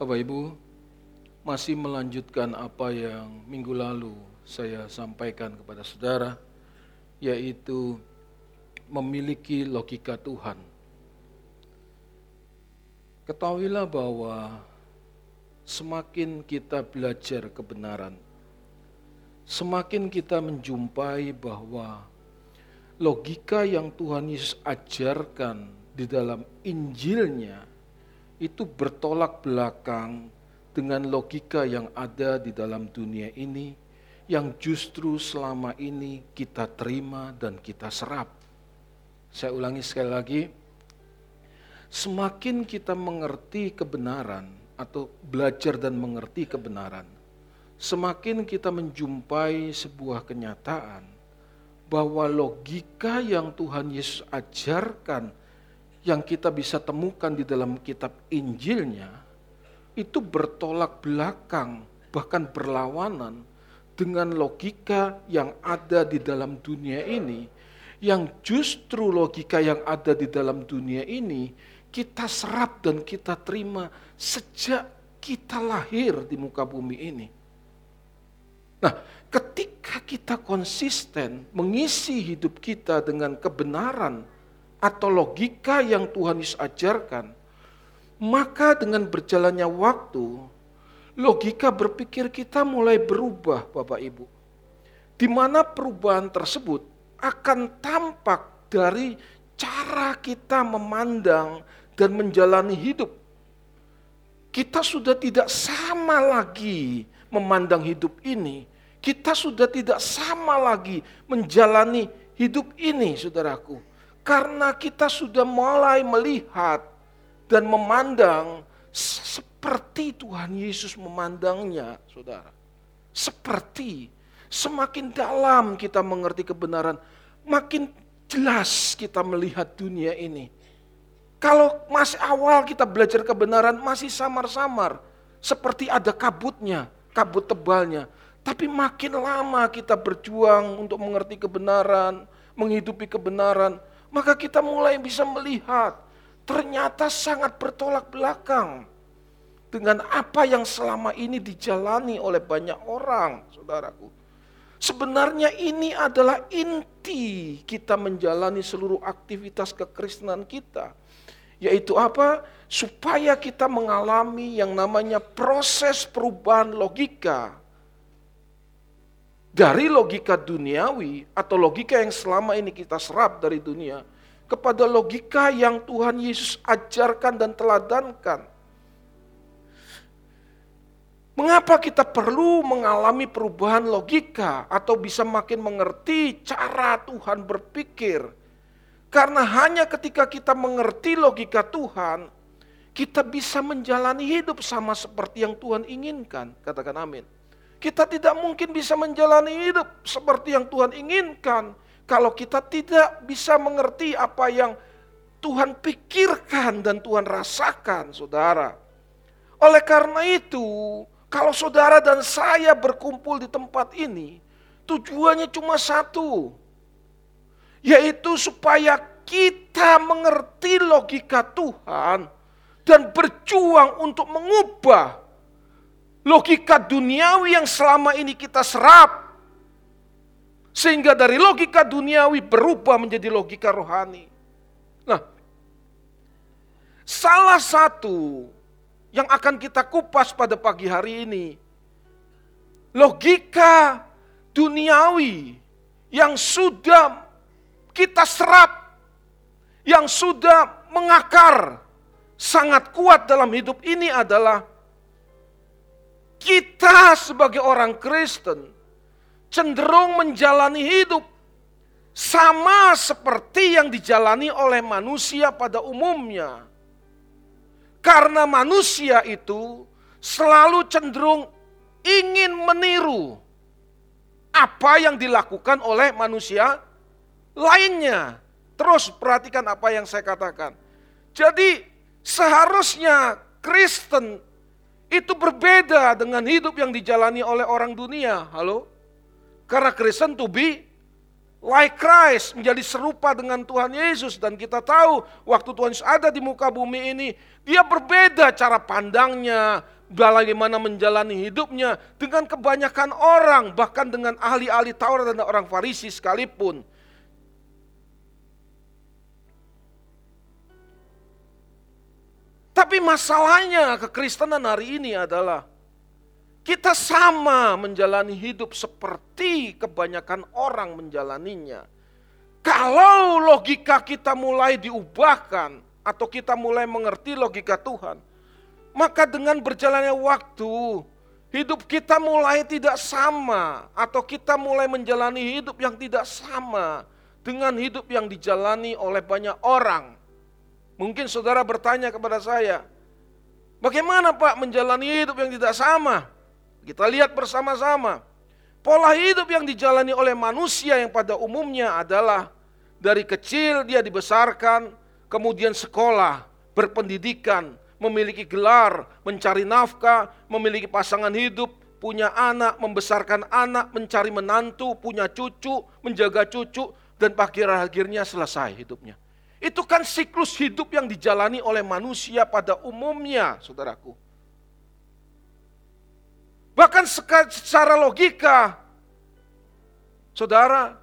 Bapak Ibu, masih melanjutkan apa yang minggu lalu saya sampaikan kepada saudara, yaitu memiliki logika Tuhan. Ketahuilah bahwa semakin kita belajar kebenaran, semakin kita menjumpai bahwa logika yang Tuhan Yesus ajarkan di dalam Injilnya itu bertolak belakang dengan logika yang ada di dalam dunia ini yang justru selama ini kita terima dan kita serap. Saya ulangi sekali lagi, semakin kita mengerti kebenaran, atau belajar dan mengerti kebenaran, semakin kita menjumpai sebuah kenyataan bahwa logika yang Tuhan Yesus ajarkan yang kita bisa temukan di dalam kitab Injilnya itu bertolak belakang bahkan berlawanan dengan logika yang ada di dalam dunia ini yang justru logika yang ada di dalam dunia ini kita serap dan kita terima sejak kita lahir di muka bumi ini. Nah, ketika kita konsisten mengisi hidup kita dengan kebenaran atau logika yang Tuhan Yesus ajarkan, maka dengan berjalannya waktu, logika berpikir kita mulai berubah, Bapak Ibu. Di mana perubahan tersebut akan tampak dari cara kita memandang dan menjalani hidup. Kita sudah tidak sama lagi memandang hidup ini. Kita sudah tidak sama lagi menjalani hidup ini, saudaraku. Karena kita sudah mulai melihat dan memandang seperti Tuhan Yesus memandangnya, saudara. Seperti semakin dalam kita mengerti kebenaran, makin jelas kita melihat dunia ini kalau masih awal kita belajar kebenaran masih samar-samar. Seperti ada kabutnya, kabut tebalnya. Tapi makin lama kita berjuang untuk mengerti kebenaran, menghidupi kebenaran, maka kita mulai bisa melihat ternyata sangat bertolak belakang dengan apa yang selama ini dijalani oleh banyak orang, saudaraku. Sebenarnya ini adalah inti kita menjalani seluruh aktivitas kekristenan kita. Yaitu apa? Supaya kita mengalami yang namanya proses perubahan logika. Dari logika duniawi atau logika yang selama ini kita serap dari dunia. Kepada logika yang Tuhan Yesus ajarkan dan teladankan. Mengapa kita perlu mengalami perubahan logika atau bisa makin mengerti cara Tuhan berpikir? Karena hanya ketika kita mengerti logika Tuhan, kita bisa menjalani hidup sama seperti yang Tuhan inginkan. Katakan amin. Kita tidak mungkin bisa menjalani hidup seperti yang Tuhan inginkan kalau kita tidak bisa mengerti apa yang Tuhan pikirkan dan Tuhan rasakan, saudara. Oleh karena itu, kalau saudara dan saya berkumpul di tempat ini, tujuannya cuma satu, yaitu supaya kita mengerti logika Tuhan dan berjuang untuk mengubah logika duniawi yang selama ini kita serap. Sehingga dari logika duniawi berubah menjadi logika rohani. Nah, salah satu yang akan kita kupas pada pagi hari ini, logika duniawi yang sudah kita serap yang sudah mengakar sangat kuat dalam hidup ini adalah kita sebagai orang Kristen cenderung menjalani hidup sama seperti yang dijalani oleh manusia pada umumnya. Karena manusia itu selalu cenderung ingin meniru apa yang dilakukan oleh manusia lainnya. Terus perhatikan apa yang saya katakan. Jadi seharusnya Kristen itu berbeda dengan hidup yang dijalani oleh orang dunia. Halo? Karena Kristen to be like Christ, menjadi serupa dengan Tuhan Yesus. Dan kita tahu waktu Tuhan Yesus ada di muka bumi ini, dia berbeda cara pandangnya, bagaimana menjalani hidupnya dengan kebanyakan orang, bahkan dengan ahli-ahli Taurat dan orang Farisi sekalipun. Tapi masalahnya kekristenan hari ini adalah kita sama menjalani hidup seperti kebanyakan orang menjalaninya. Kalau logika kita mulai diubahkan atau kita mulai mengerti logika Tuhan, maka dengan berjalannya waktu, hidup kita mulai tidak sama atau kita mulai menjalani hidup yang tidak sama dengan hidup yang dijalani oleh banyak orang. Mungkin saudara bertanya kepada saya, bagaimana Pak menjalani hidup yang tidak sama? Kita lihat bersama-sama. Pola hidup yang dijalani oleh manusia yang pada umumnya adalah dari kecil dia dibesarkan, kemudian sekolah, berpendidikan, memiliki gelar, mencari nafkah, memiliki pasangan hidup, punya anak, membesarkan anak, mencari menantu, punya cucu, menjaga cucu, dan akhir-akhirnya selesai hidupnya. Itu kan siklus hidup yang dijalani oleh manusia pada umumnya, saudaraku. Bahkan secara logika, saudara,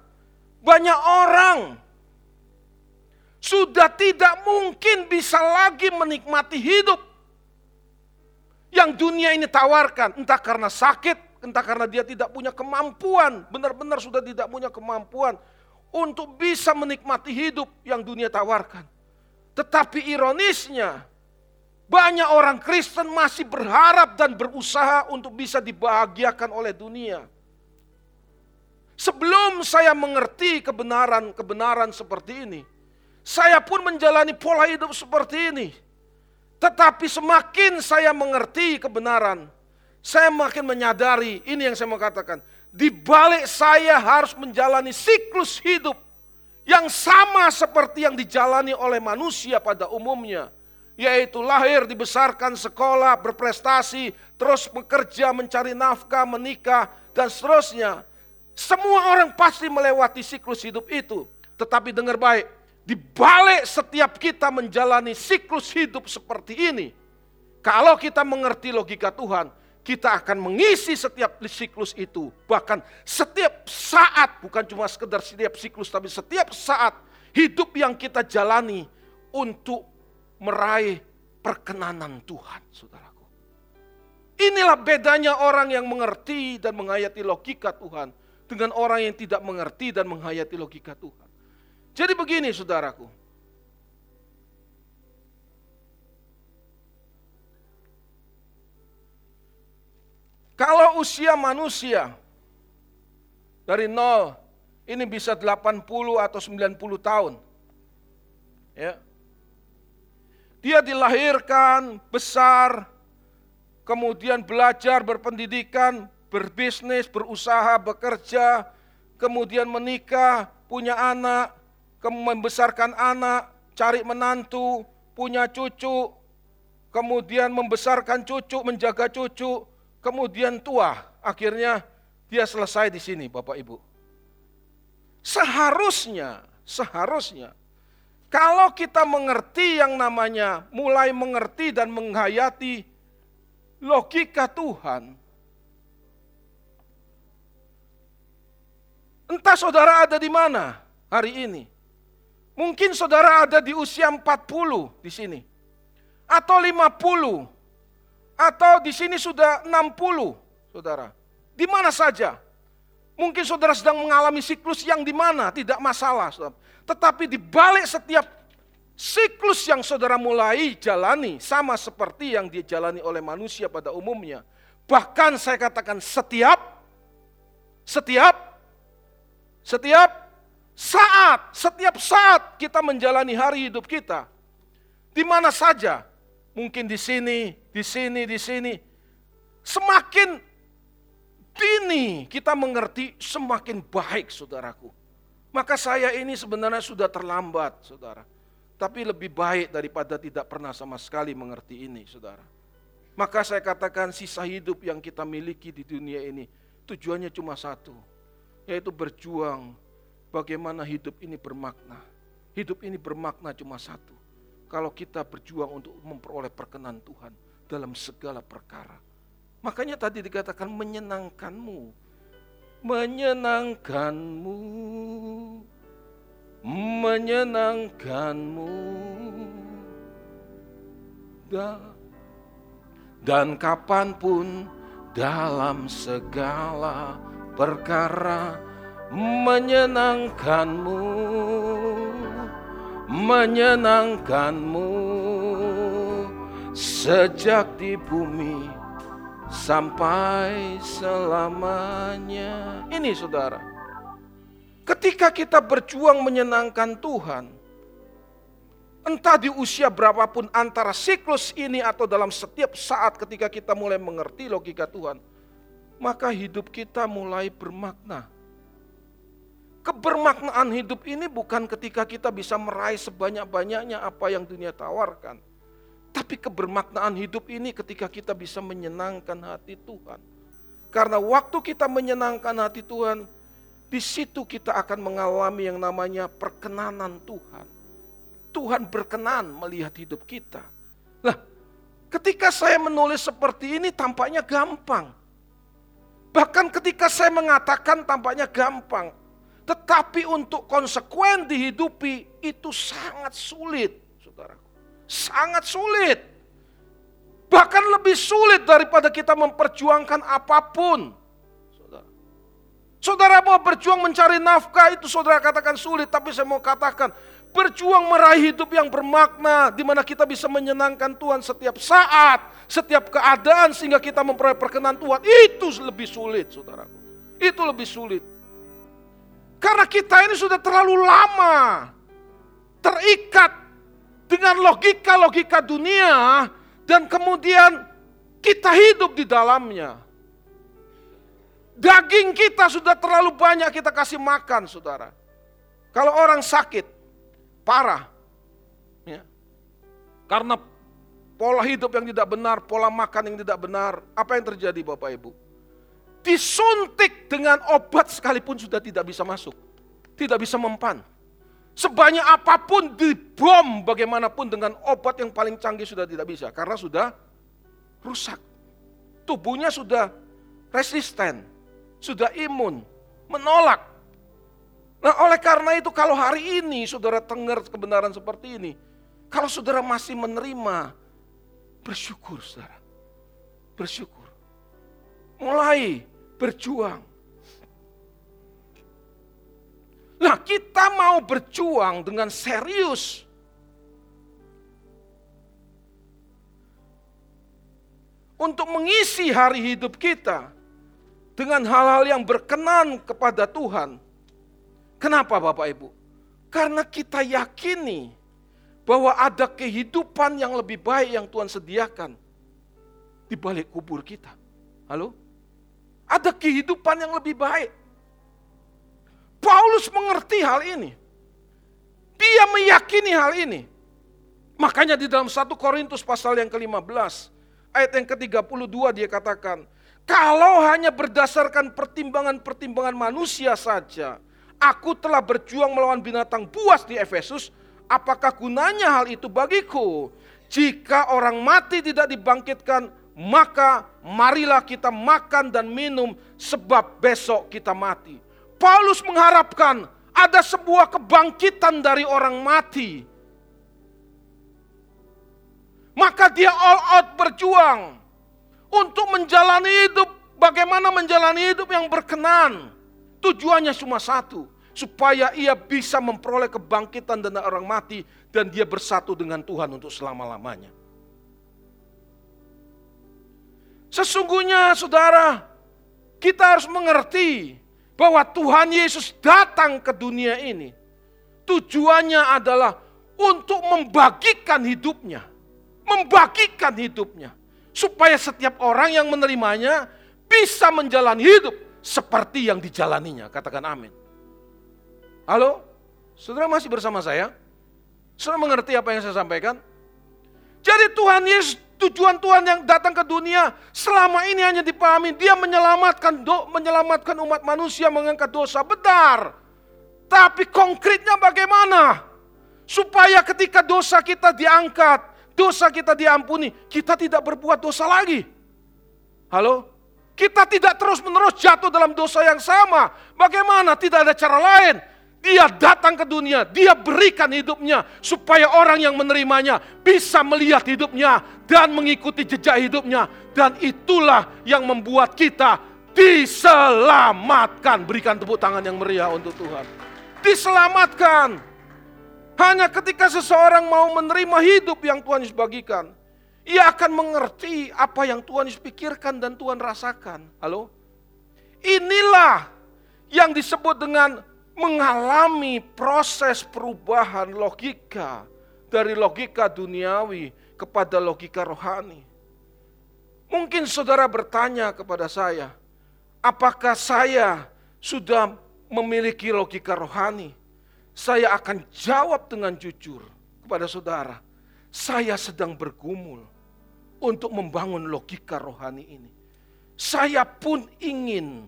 banyak orang sudah tidak mungkin bisa lagi menikmati hidup yang dunia ini tawarkan, entah karena sakit, entah karena dia tidak punya kemampuan, benar-benar sudah tidak punya kemampuan untuk bisa menikmati hidup yang dunia tawarkan. Tetapi ironisnya, banyak orang Kristen masih berharap dan berusaha untuk bisa dibahagiakan oleh dunia. Sebelum saya mengerti kebenaran-kebenaran seperti ini, saya pun menjalani pola hidup seperti ini. Tetapi semakin saya mengerti kebenaran, saya makin menyadari ini yang saya mau katakan. Di balik saya harus menjalani siklus hidup yang sama seperti yang dijalani oleh manusia pada umumnya yaitu lahir, dibesarkan, sekolah, berprestasi, terus bekerja, mencari nafkah, menikah, dan seterusnya. Semua orang pasti melewati siklus hidup itu. Tetapi dengar baik, di balik setiap kita menjalani siklus hidup seperti ini, kalau kita mengerti logika Tuhan, kita akan mengisi setiap siklus itu. Bahkan setiap saat, bukan cuma sekedar setiap siklus, tapi setiap saat hidup yang kita jalani untuk meraih perkenanan Tuhan, saudaraku. Inilah bedanya orang yang mengerti dan menghayati logika Tuhan dengan orang yang tidak mengerti dan menghayati logika Tuhan. Jadi begini saudaraku. Kalau usia manusia dari nol ini bisa 80 atau 90 tahun. Ya. Dia dilahirkan, besar, kemudian belajar, berpendidikan, berbisnis, berusaha, bekerja, kemudian menikah, punya anak, membesarkan anak, cari menantu, punya cucu, kemudian membesarkan cucu, menjaga cucu, kemudian tua. Akhirnya dia selesai di sini Bapak Ibu. Seharusnya, seharusnya kalau kita mengerti yang namanya mulai mengerti dan menghayati logika Tuhan, entah saudara ada di mana hari ini. Mungkin saudara ada di usia 40 di sini. Atau 50. Atau di sini sudah 60, saudara. Di mana saja. Mungkin saudara sedang mengalami siklus yang di mana, tidak masalah. Saudara. Tetapi di balik setiap siklus yang saudara mulai jalani sama seperti yang dijalani oleh manusia pada umumnya. Bahkan saya katakan setiap setiap setiap saat, setiap saat kita menjalani hari hidup kita. Di mana saja, mungkin di sini, di sini, di sini. Semakin dini kita mengerti, semakin baik saudaraku. Maka saya ini sebenarnya sudah terlambat, saudara. Tapi lebih baik daripada tidak pernah sama sekali mengerti ini, saudara. Maka saya katakan sisa hidup yang kita miliki di dunia ini, tujuannya cuma satu, yaitu berjuang bagaimana hidup ini bermakna. Hidup ini bermakna cuma satu. Kalau kita berjuang untuk memperoleh perkenan Tuhan dalam segala perkara. Makanya tadi dikatakan menyenangkanmu. Menyenangkanmu. Menyenangkanmu. Dan, dan kapan pun dalam segala perkara menyenangkanmu menyenangkanmu sejak di bumi sampai selamanya. Ini saudara, ketika kita berjuang menyenangkan Tuhan, entah di usia berapapun antara siklus ini atau dalam setiap saat ketika kita mulai mengerti logika Tuhan, maka hidup kita mulai bermakna Kebermaknaan hidup ini bukan ketika kita bisa meraih sebanyak-banyaknya apa yang dunia tawarkan. Tapi kebermaknaan hidup ini ketika kita bisa menyenangkan hati Tuhan. Karena waktu kita menyenangkan hati Tuhan, di situ kita akan mengalami yang namanya perkenanan Tuhan. Tuhan berkenan melihat hidup kita. Nah, ketika saya menulis seperti ini tampaknya gampang. Bahkan ketika saya mengatakan tampaknya gampang. Tetapi untuk konsekuen dihidupi itu sangat sulit. Sangat sulit. Bahkan lebih sulit daripada kita memperjuangkan apa pun. Saudara. Saudara mau berjuang mencari nafkah itu saudara katakan sulit, tapi saya mau katakan berjuang meraih hidup yang bermakna di mana kita bisa menyenangkan Tuhan setiap saat, setiap keadaan sehingga kita memperoleh perkenan Tuhan. Itu lebih sulit, saudaraku. Itu lebih sulit. Karena kita ini sudah terlalu lama terikat dengan logika-logika dunia dan kemudian kita hidup di dalamnya. Daging kita sudah terlalu banyak kita kasih makan, saudara. Kalau orang sakit, parah, ya, karena pola hidup yang tidak benar, pola makan yang tidak benar, apa yang terjadi Bapak Ibu? Disuntik dengan obat sekalipun sudah tidak bisa masuk. Tidak bisa mempan. Sebanyak apa pun dibom bagaimanapun dengan obat yang paling canggih sudah tidak bisa. Karena sudah rusak. Tubuhnya sudah resisten. Sudah imun. Menolak. Nah oleh karena itu kalau hari ini saudara dengar kebenaran seperti ini. Kalau saudara masih menerima, bersyukur saudara. Bersyukur mulai berjuang. Nah, kita mau berjuang dengan serius. Untuk mengisi hari hidup kita dengan hal-hal yang berkenan kepada Tuhan. Kenapa Bapak Ibu? Karena kita yakini bahwa ada kehidupan yang lebih baik yang Tuhan sediakan di balik kubur kita. Halo? Ada kehidupan yang lebih baik. Paulus mengerti hal ini. Dia meyakini hal ini. Makanya di dalam 1 Korintus pasal yang ke-15, ayat yang ke-32 dia katakan, kalau hanya berdasarkan pertimbangan-pertimbangan manusia saja, aku telah berjuang melawan binatang buas di Efesus, apakah gunanya hal itu bagiku? Jika orang mati tidak dibangkitkan, maka marilah kita makan dan minum sebab besok kita mati. Paulus mengharapkan ada sebuah kebangkitan dari orang mati. Maka dia all out berjuang untuk menjalani hidup bagaimana menjalani hidup yang berkenan. Tujuannya cuma satu, supaya ia bisa memperoleh kebangkitan dari orang mati dan dia bersatu dengan Tuhan untuk selama-lamanya. Sesungguhnya saudara, kita harus mengerti bahwa Tuhan Yesus datang ke dunia ini. Tujuannya adalah untuk membagikan hidupnya. Membagikan hidupnya. Supaya setiap orang yang menerimanya bisa menjalani hidup seperti yang dijalaninya. Katakan amin. Halo? Saudara masih bersama saya? Saudara mengerti apa yang saya sampaikan? Jadi Tuhan Yesus Tujuan Tuhan yang datang ke dunia selama ini hanya dipahami dia menyelamatkan do, menyelamatkan umat manusia mengangkat dosa. Benar. Tapi konkretnya bagaimana? Supaya ketika dosa kita diangkat, dosa kita diampuni, kita tidak berbuat dosa lagi. Halo? Kita tidak terus-menerus jatuh dalam dosa yang sama. Bagaimana? Tidak ada cara lain. Dia datang ke dunia, dia berikan hidupnya supaya orang yang menerimanya bisa melihat hidupnya dan mengikuti jejak hidupnya. Dan itulah yang membuat kita diselamatkan. Berikan tepuk tangan yang meriah untuk Tuhan. Diselamatkan. Hanya ketika seseorang mau menerima hidup yang Tuhan Yesus bagikan, ia akan mengerti apa yang Tuhan Yesus pikirkan dan Tuhan rasakan. Halo? Inilah yang disebut dengan mengalami proses perubahan logika dari logika duniawi kepada logika rohani. Mungkin saudara bertanya kepada saya, apakah saya sudah memiliki logika rohani? Saya akan jawab dengan jujur kepada saudara, saya sedang bergumul untuk membangun logika rohani ini. Saya pun ingin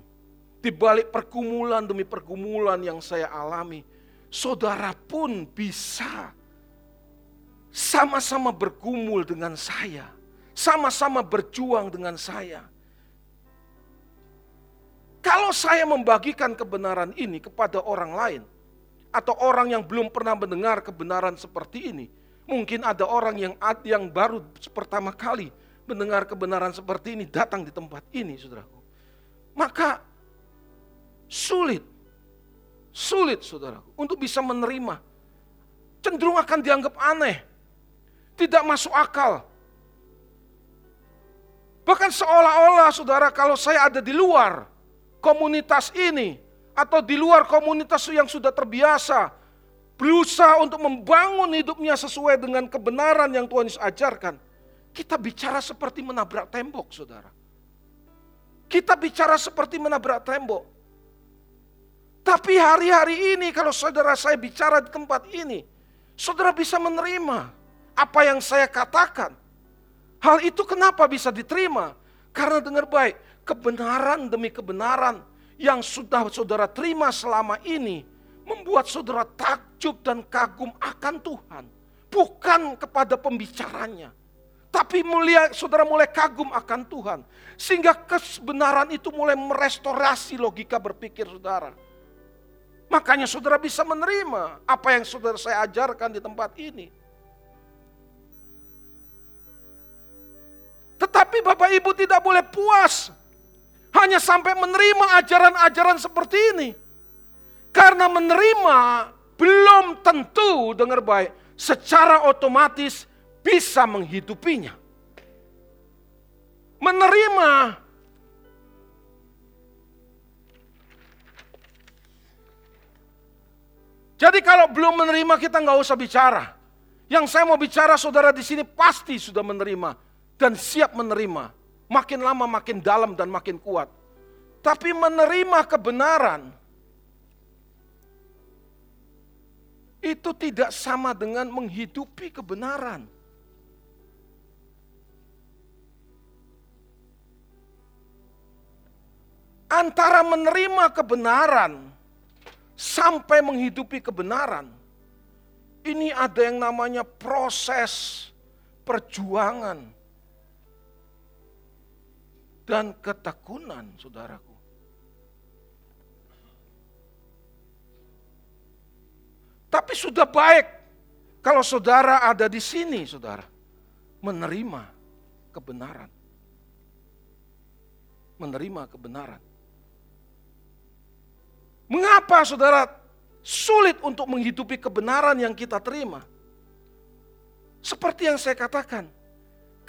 di balik pergumulan demi pergumulan yang saya alami, saudara pun bisa sama-sama bergumul dengan saya, sama-sama berjuang dengan saya. Kalau saya membagikan kebenaran ini kepada orang lain, atau orang yang belum pernah mendengar kebenaran seperti ini, mungkin ada orang yang yang baru pertama kali mendengar kebenaran seperti ini datang di tempat ini, saudaraku. Maka Sulit. Sulit saudara untuk bisa menerima. Cenderung akan dianggap aneh. Tidak masuk akal. Bahkan seolah-olah saudara kalau saya ada di luar komunitas ini atau di luar komunitas yang sudah terbiasa berusaha untuk membangun hidupnya sesuai dengan kebenaran yang Tuhan Yesus ajarkan. Kita bicara seperti menabrak tembok, saudara. Kita bicara seperti menabrak tembok. Tapi hari-hari ini kalau saudara saya bicara di tempat ini, saudara bisa menerima apa yang saya katakan. Hal itu kenapa bisa diterima? Karena dengar baik, kebenaran demi kebenaran yang sudah saudara terima selama ini membuat saudara takjub dan kagum akan Tuhan. Bukan kepada pembicaranya. Tapi mulia, saudara mulai kagum akan Tuhan. Sehingga kebenaran itu mulai merestorasi logika berpikir saudara. Makanya saudara bisa menerima apa yang saudara saya ajarkan di tempat ini. Tetapi Bapak Ibu tidak boleh puas hanya sampai menerima ajaran-ajaran seperti ini. Karena menerima belum tentu dengar baik secara otomatis bisa menghidupinya. Menerima Jadi kalau belum menerima kita nggak usah bicara. Yang saya mau bicara saudara di sini pasti sudah menerima dan siap menerima. Makin lama makin dalam dan makin kuat. Tapi menerima kebenaran itu tidak sama dengan menghidupi kebenaran. Antara menerima kebenaran sampai menghidupi kebenaran. Ini ada yang namanya proses perjuangan dan ketekunan, saudaraku. Tapi sudah baik kalau saudara ada di sini, saudara, menerima kebenaran. Menerima kebenaran. Mengapa saudara sulit untuk menghidupi kebenaran yang kita terima? Seperti yang saya katakan,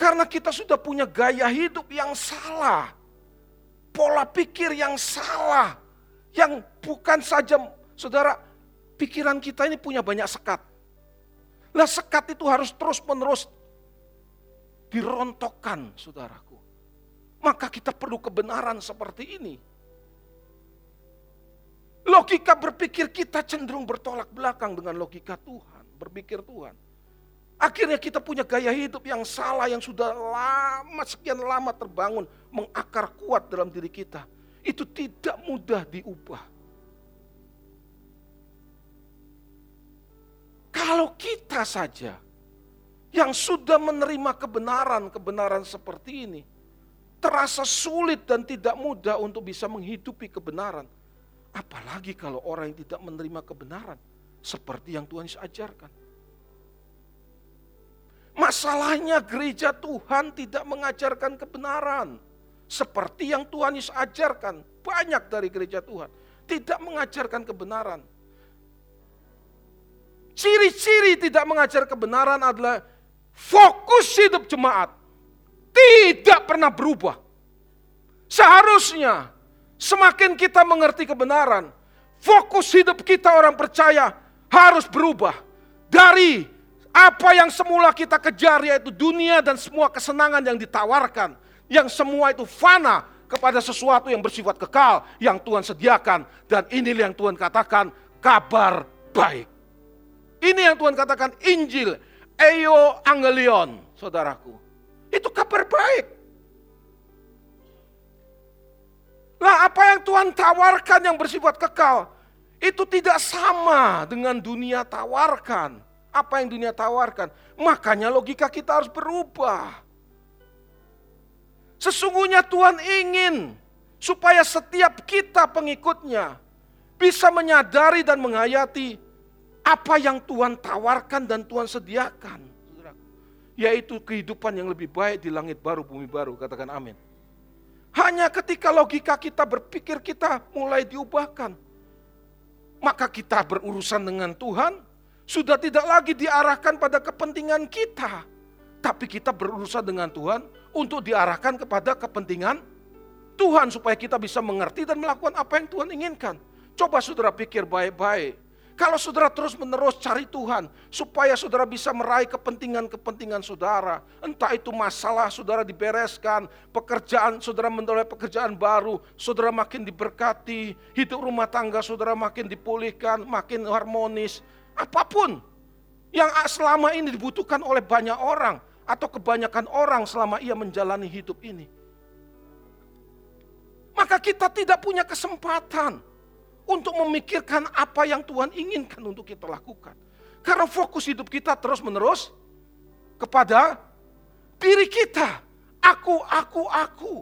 karena kita sudah punya gaya hidup yang salah, pola pikir yang salah, yang bukan saja saudara, pikiran kita ini punya banyak sekat. Lah sekat itu harus terus menerus dirontokkan saudaraku. Maka kita perlu kebenaran seperti ini. Logika berpikir kita cenderung bertolak belakang dengan logika Tuhan, berpikir Tuhan. Akhirnya kita punya gaya hidup yang salah yang sudah lama, sekian lama terbangun, mengakar kuat dalam diri kita. Itu tidak mudah diubah. Kalau kita saja yang sudah menerima kebenaran-kebenaran seperti ini, terasa sulit dan tidak mudah untuk bisa menghidupi kebenaran. Apalagi kalau orang yang tidak menerima kebenaran, seperti yang Tuhan ajarkan. Masalahnya gereja Tuhan tidak mengajarkan kebenaran. Seperti yang Tuhan Yesus ajarkan. Banyak dari gereja Tuhan. Tidak mengajarkan kebenaran. Ciri-ciri tidak mengajar kebenaran adalah fokus hidup jemaat. Tidak pernah berubah. Seharusnya semakin kita mengerti kebenaran, fokus hidup kita orang percaya harus berubah. Dari apa yang semula kita kejar yaitu dunia dan semua kesenangan yang ditawarkan. Yang semua itu fana kepada sesuatu yang bersifat kekal yang Tuhan sediakan. Dan inilah yang Tuhan katakan kabar baik. Ini yang Tuhan katakan Injil. Eo Angelion, saudaraku. Itu kabar baik. Lah apa yang Tuhan tawarkan yang bersifat kekal. Itu tidak sama dengan dunia tawarkan apa yang dunia tawarkan. Makanya logika kita harus berubah. Sesungguhnya Tuhan ingin supaya setiap kita pengikutnya bisa menyadari dan menghayati apa yang Tuhan tawarkan dan Tuhan sediakan. Yaitu kehidupan yang lebih baik di langit baru, bumi baru. Katakan amin. Hanya ketika logika kita berpikir kita mulai diubahkan. Maka kita berurusan dengan Tuhan, sudah tidak lagi diarahkan pada kepentingan kita, tapi kita berurusan dengan Tuhan untuk diarahkan kepada kepentingan Tuhan supaya kita bisa mengerti dan melakukan apa yang Tuhan inginkan. Coba saudara pikir baik-baik. Kalau saudara terus-menerus cari Tuhan, supaya saudara bisa meraih kepentingan-kepentingan saudara, entah itu masalah saudara dibereskan, pekerjaan saudara menolak pekerjaan baru, saudara makin diberkati, hidup rumah tangga saudara makin dipulihkan, makin harmonis, Apa pun yang selama ini dibutuhkan oleh banyak orang atau kebanyakan orang selama ia menjalani hidup ini. Maka kita tidak punya kesempatan untuk memikirkan apa yang Tuhan inginkan untuk kita lakukan. Karena fokus hidup kita terus menerus kepada diri kita. Aku, aku, aku.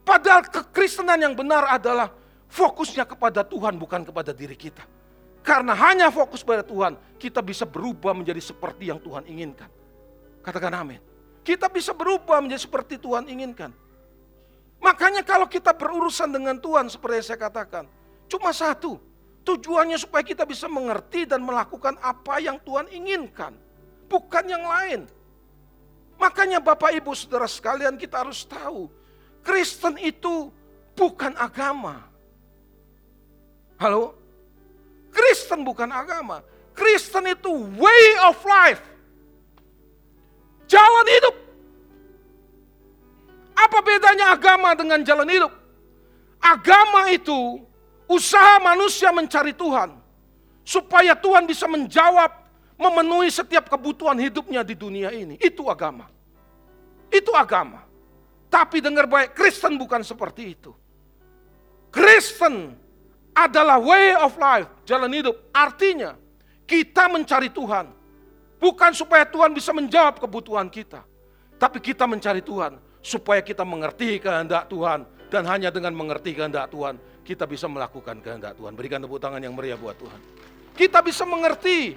Padahal kekristenan yang benar adalah fokusnya kepada Tuhan bukan kepada diri kita. Karena hanya fokus pada Tuhan, kita bisa berubah menjadi seperti yang Tuhan inginkan. Katakan amin. Kita bisa berubah menjadi seperti Tuhan inginkan. Makanya kalau kita berurusan dengan Tuhan seperti yang saya katakan, cuma satu, tujuannya supaya kita bisa mengerti dan melakukan apa yang Tuhan inginkan, bukan yang lain. Makanya Bapak Ibu Saudara sekalian kita harus tahu, Kristen itu bukan agama. Halo? Kristen bukan agama. Kristen itu way of life. Jalan hidup. Apa bedanya agama dengan jalan hidup? Agama itu usaha manusia mencari Tuhan. Supaya Tuhan bisa menjawab, memenuhi setiap kebutuhan hidupnya di dunia ini. Itu agama. Itu agama. Tapi dengar baik, Kristen bukan seperti itu. Kristen adalah way of life, jalan hidup. Artinya, kita mencari Tuhan. Bukan supaya Tuhan bisa menjawab kebutuhan kita. Tapi kita mencari Tuhan supaya kita mengerti kehendak Tuhan. Dan hanya dengan mengerti kehendak Tuhan, kita bisa melakukan kehendak Tuhan. Berikan tepuk tangan yang meriah buat Tuhan. Kita bisa mengerti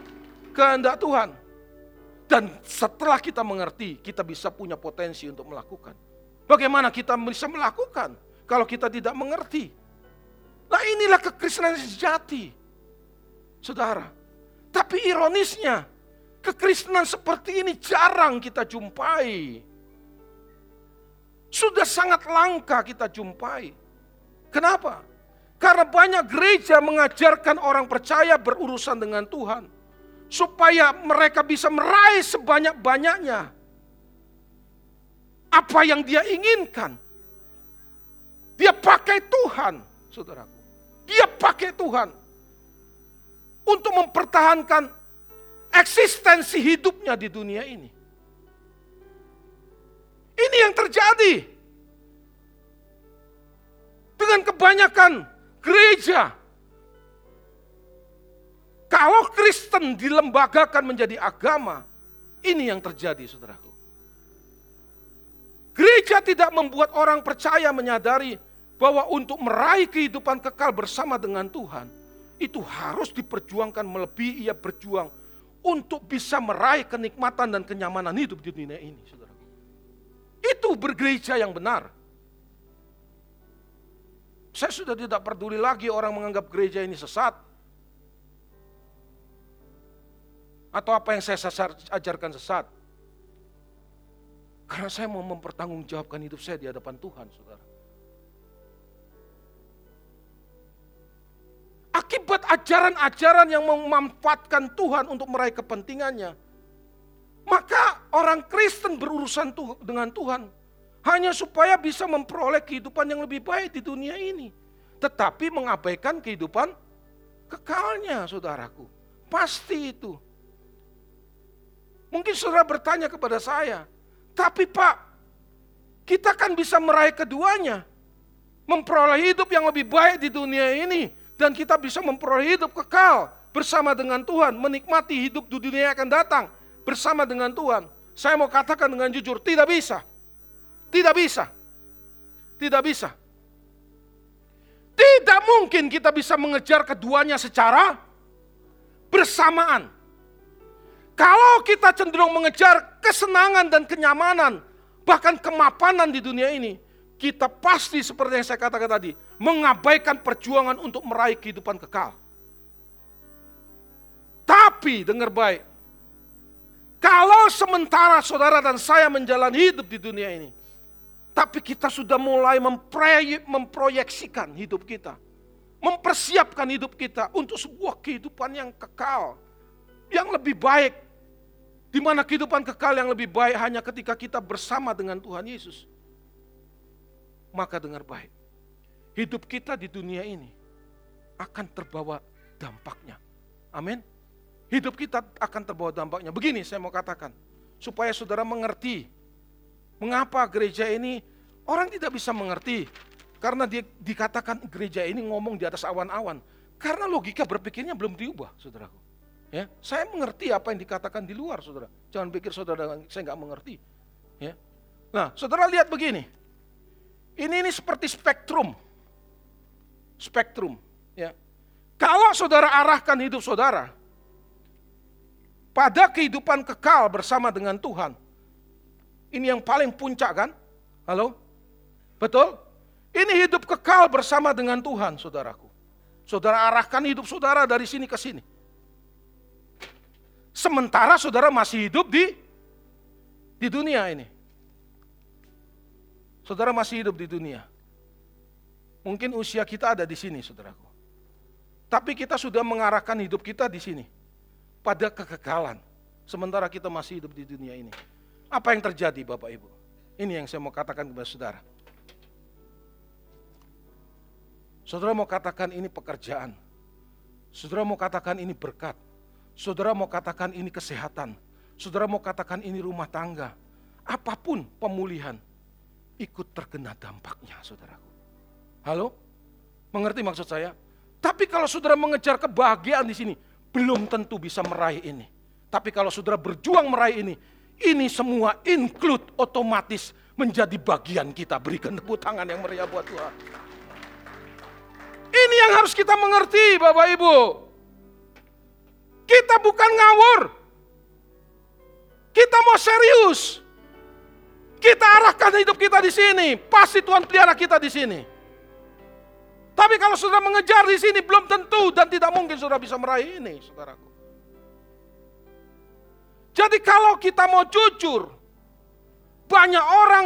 kehendak Tuhan. Dan setelah kita mengerti, kita bisa punya potensi untuk melakukan. Bagaimana kita bisa melakukan kalau kita tidak mengerti? Nah inilah kekristenan sejati. Saudara. Tapi ironisnya, kekristenan seperti ini jarang kita jumpai. Sudah sangat langka kita jumpai. Kenapa? Karena banyak gereja mengajarkan orang percaya berurusan dengan Tuhan. Supaya mereka bisa meraih sebanyak-banyaknya. Apa yang dia inginkan. Dia pakai Tuhan, saudaraku. Dia pakai Tuhan untuk mempertahankan eksistensi hidupnya di dunia ini. Ini yang terjadi dengan kebanyakan gereja Kalau Kristen dilembagakan menjadi agama, ini yang terjadi saudaraku. Gereja tidak membuat orang percaya menyadari bahwa untuk meraih kehidupan kekal bersama dengan Tuhan, itu harus diperjuangkan melebihi ia berjuang untuk bisa meraih kenikmatan dan kenyamanan hidup di dunia ini. Saudara. Itu bergereja yang benar. Saya sudah tidak peduli lagi orang menganggap gereja ini sesat. Atau apa yang saya ajarkan sesat. Karena saya mau mempertanggungjawabkan hidup saya di hadapan Tuhan, saudara. Akibat ajaran-ajaran yang memanfaatkan Tuhan untuk meraih kepentingannya, maka orang Kristen berurusan dengan Tuhan hanya supaya bisa memperoleh kehidupan yang lebih baik di dunia ini. Tetapi mengabaikan kehidupan kekalnya, saudaraku. Pasti itu. Mungkin saudara bertanya kepada saya, tapi Pak, kita kan bisa meraih keduanya. Memperoleh hidup yang lebih baik di dunia ini. Dan kita bisa memperoleh hidup kekal bersama dengan Tuhan. Menikmati hidup di dunia yang akan datang bersama dengan Tuhan. Saya mau katakan dengan jujur, tidak bisa. Tidak bisa. Tidak bisa. Tidak mungkin kita bisa mengejar keduanya secara bersamaan. Kalau kita cenderung mengejar kesenangan dan kenyamanan, bahkan kemapanan di dunia ini, kita pasti seperti yang saya katakan tadi, mengabaikan perjuangan untuk meraih kehidupan kekal. Tapi dengar baik, kalau sementara saudara dan saya menjalani hidup di dunia ini, tapi kita sudah mulai memproyeksikan hidup kita, mempersiapkan hidup kita untuk sebuah kehidupan yang kekal, yang lebih baik, di mana kehidupan kekal yang lebih baik hanya ketika kita bersama dengan Tuhan Yesus. Maka dengar baik, hidup kita di dunia ini akan terbawa dampaknya. Amin. Hidup kita akan terbawa dampaknya. Begini saya mau katakan, supaya saudara mengerti mengapa gereja ini orang tidak bisa mengerti. Karena dia dikatakan gereja ini ngomong di atas awan-awan. Karena logika berpikirnya belum diubah, saudaraku. Ya, saya mengerti apa yang dikatakan di luar, saudara. Jangan pikir saudara saya nggak mengerti. Ya. Nah, saudara lihat begini. Ini ini seperti spektrum, spektrum. Ya. Kalau saudara arahkan hidup saudara pada kehidupan kekal bersama dengan Tuhan, ini yang paling puncak kan? Halo, betul? Ini hidup kekal bersama dengan Tuhan, saudaraku. Saudara arahkan hidup saudara dari sini ke sini. Sementara saudara masih hidup di di dunia ini. Saudara masih hidup di dunia. Mungkin usia kita ada di sini, saudaraku. Tapi kita sudah mengarahkan hidup kita di sini. Pada kekekalan. Sementara kita masih hidup di dunia ini. Apa yang terjadi Bapak Ibu? Ini yang saya mau katakan kepada saudara. Saudara mau katakan ini pekerjaan. Saudara mau katakan ini berkat. Saudara mau katakan ini kesehatan, saudara mau katakan ini rumah tangga, apa pun pemulihan, ikut terkena dampaknya saudaraku. Halo? Mengerti maksud saya? Tapi kalau saudara mengejar kebahagiaan di sini, belum tentu bisa meraih ini. Tapi kalau saudara berjuang meraih ini, ini semua include otomatis menjadi bagian kita. Berikan tepuk tangan yang meriah buat Tuhan. Ini yang harus kita mengerti Bapak Ibu. Kita bukan ngawur. Kita mau serius. Kita arahkan hidup kita di sini. Pasti Tuhan pelihara kita di sini. Tapi kalau sudah mengejar di sini belum tentu dan tidak mungkin sudah bisa meraih ini, saudaraku. Jadi kalau kita mau jujur, banyak orang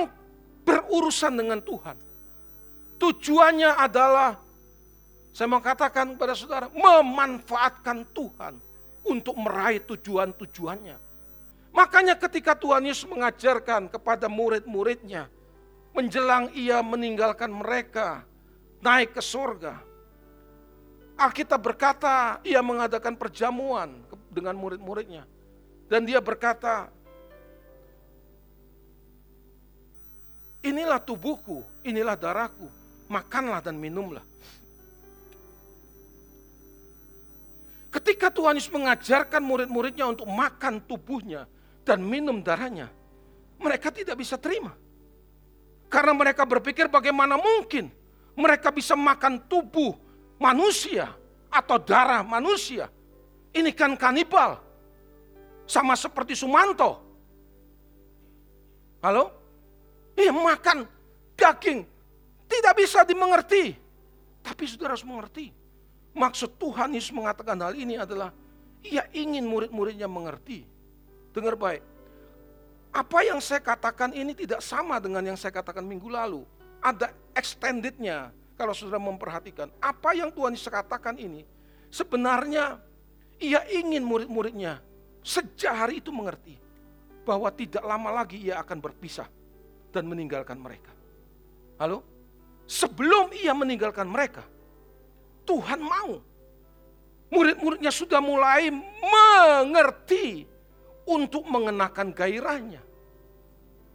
berurusan dengan Tuhan. Tujuannya adalah, saya mau katakan kepada saudara, memanfaatkan Tuhan untuk meraih tujuan-tujuannya. Makanya ketika Tuhan Yesus mengajarkan kepada murid-muridnya, menjelang ia meninggalkan mereka, naik ke surga. Alkitab berkata, ia mengadakan perjamuan dengan murid-muridnya. Dan dia berkata, inilah tubuhku, inilah darahku, makanlah dan minumlah. Ketika Tuhan Yesus mengajarkan murid-muridnya untuk makan tubuhnya dan minum darahnya, mereka tidak bisa terima. Karena mereka berpikir bagaimana mungkin mereka bisa makan tubuh manusia atau darah manusia. Ini kan kanibal. Sama seperti Sumanto. Halo? Iya makan daging. Tidak bisa dimengerti. Tapi saudara harus mengerti. Maksud Tuhan Yesus mengatakan hal ini adalah ia ingin murid-muridnya mengerti. Dengar baik. Apa yang saya katakan ini tidak sama dengan yang saya katakan minggu lalu. Ada extendednya kalau saudara memperhatikan. Apa yang Tuhan Yesus katakan ini sebenarnya ia ingin murid-muridnya sejak hari itu mengerti bahwa tidak lama lagi ia akan berpisah dan meninggalkan mereka. Halo? Sebelum ia meninggalkan mereka, Tuhan mau. Murid-muridnya sudah mulai mengerti untuk mengenakan gairahnya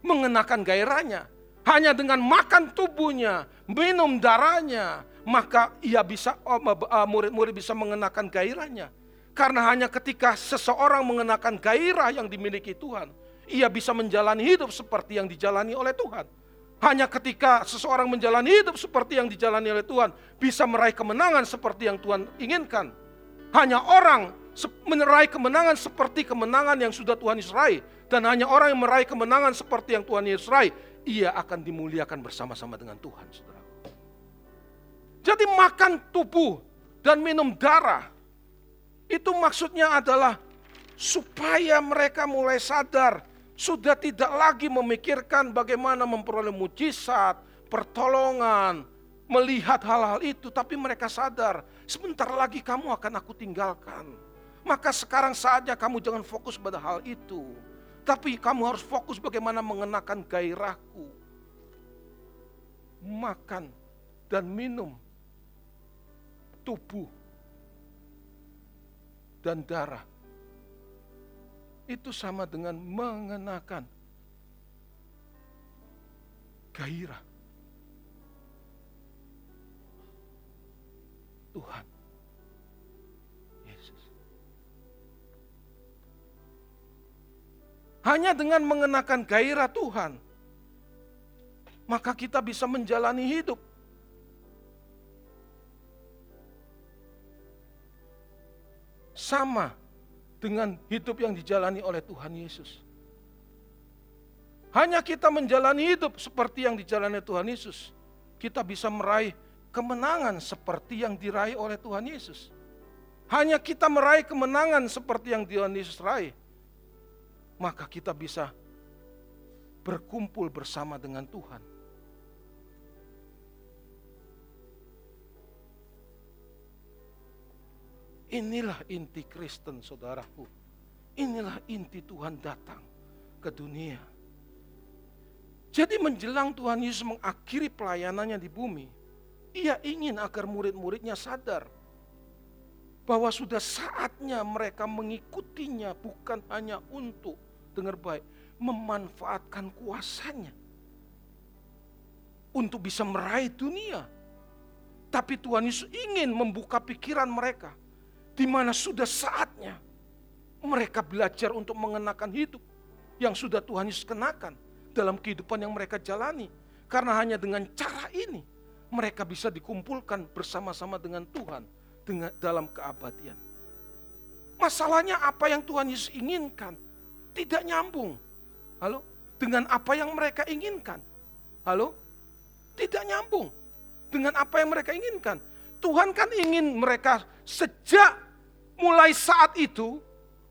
mengenakan gairahnya. Hanya dengan makan tubuhnya, minum darahnya, maka ia bisa oh, uh, murid-murid bisa mengenakan gairahnya. Karena hanya ketika seseorang mengenakan gairah yang dimiliki Tuhan, ia bisa menjalani hidup seperti yang dijalani oleh Tuhan. Hanya ketika seseorang menjalani hidup seperti yang dijalani oleh Tuhan, bisa meraih kemenangan seperti yang Tuhan inginkan. Hanya orang meraih kemenangan seperti kemenangan yang sudah Tuhan Yesus dan hanya orang yang meraih kemenangan seperti yang Tuhan Yesus raih, ia akan dimuliakan bersama-sama dengan Tuhan, saudara. Jadi makan tubuh dan minum darah, itu maksudnya adalah supaya mereka mulai sadar, sudah tidak lagi memikirkan bagaimana memperoleh mujizat, pertolongan, melihat hal-hal itu, tapi mereka sadar, sebentar lagi kamu akan aku tinggalkan. Maka sekarang saja kamu jangan fokus pada hal itu tapi kamu harus fokus bagaimana mengenakan gairahku. Makan dan minum tubuh dan darah. Itu sama dengan mengenakan gairah. Tuhan. Hanya dengan mengenakan gairah Tuhan, maka kita bisa menjalani hidup. Sama dengan hidup yang dijalani oleh Tuhan Yesus. Hanya kita menjalani hidup seperti yang dijalani Tuhan Yesus, kita bisa meraih kemenangan seperti yang diraih oleh Tuhan Yesus. Hanya kita meraih kemenangan seperti yang Tuhan Yesus raih, maka kita bisa berkumpul bersama dengan Tuhan. Inilah inti Kristen, saudaraku. Inilah inti Tuhan datang ke dunia. Jadi menjelang Tuhan Yesus mengakhiri pelayanannya di bumi, ia ingin agar murid-muridnya sadar bahwa sudah saatnya mereka mengikutinya bukan hanya untuk dengar baik, memanfaatkan kuasanya untuk bisa meraih dunia. Tapi Tuhan Yesus ingin membuka pikiran mereka di mana sudah saatnya mereka belajar untuk mengenakan hidup yang sudah Tuhan Yesus kenakan dalam kehidupan yang mereka jalani. Karena hanya dengan cara ini mereka bisa dikumpulkan bersama-sama dengan Tuhan dengan dalam keabadian. Masalahnya apa yang Tuhan Yesus inginkan? Tidak nyambung. Halo? Dengan apa yang mereka inginkan. Halo? Tidak nyambung. Dengan apa yang mereka inginkan. Tuhan kan ingin mereka sejak mulai saat itu,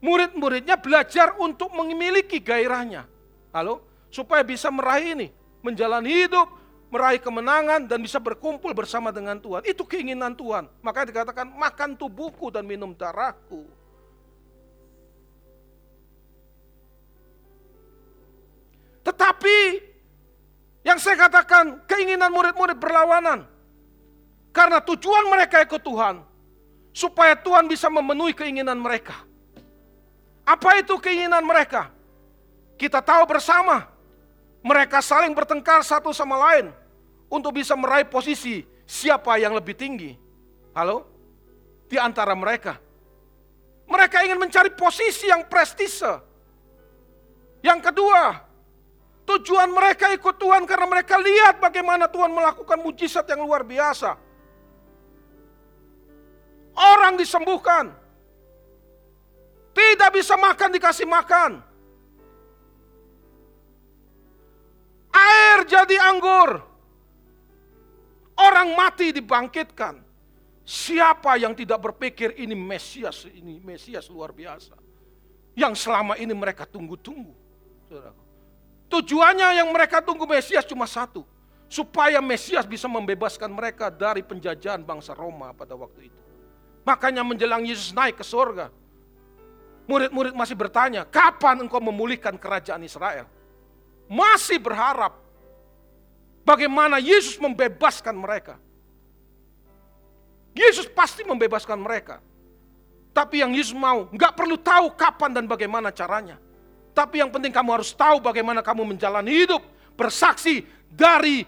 murid-muridnya belajar untuk memiliki gairahnya. Halo? Supaya bisa meraih ini, menjalani hidup, meraih kemenangan dan bisa berkumpul bersama dengan Tuhan. Itu keinginan Tuhan. Maka dikatakan makan tubuhku dan minum darahku. Tetapi yang saya katakan keinginan murid-murid berlawanan. Karena tujuan mereka ikut Tuhan. Supaya Tuhan bisa memenuhi keinginan mereka. Apa itu keinginan mereka? Kita tahu bersama. Mereka saling bertengkar satu sama lain. Untuk bisa meraih posisi siapa yang lebih tinggi. Halo? Di antara mereka. Mereka ingin mencari posisi yang prestise. Yang kedua, tujuan mereka ikut Tuhan karena mereka lihat bagaimana Tuhan melakukan mujizat yang luar biasa. Orang disembuhkan. Tidak bisa makan dikasih makan. Air jadi anggur. Orang mati dibangkitkan. Siapa yang tidak berpikir ini Mesias, ini Mesias luar biasa. Yang selama ini mereka tunggu-tunggu. Tujuannya yang mereka tunggu Mesias cuma satu. Supaya Mesias bisa membebaskan mereka dari penjajahan bangsa Roma pada waktu itu. Makanya menjelang Yesus naik ke surga. Murid-murid masih bertanya, kapan engkau memulihkan kerajaan Israel? Masih berharap bagaimana Yesus membebaskan mereka. Yesus pasti membebaskan mereka. Tapi yang Yesus mau, nggak perlu tahu kapan dan bagaimana caranya. Tapi yang penting kamu harus tahu bagaimana kamu menjalani hidup. Bersaksi dari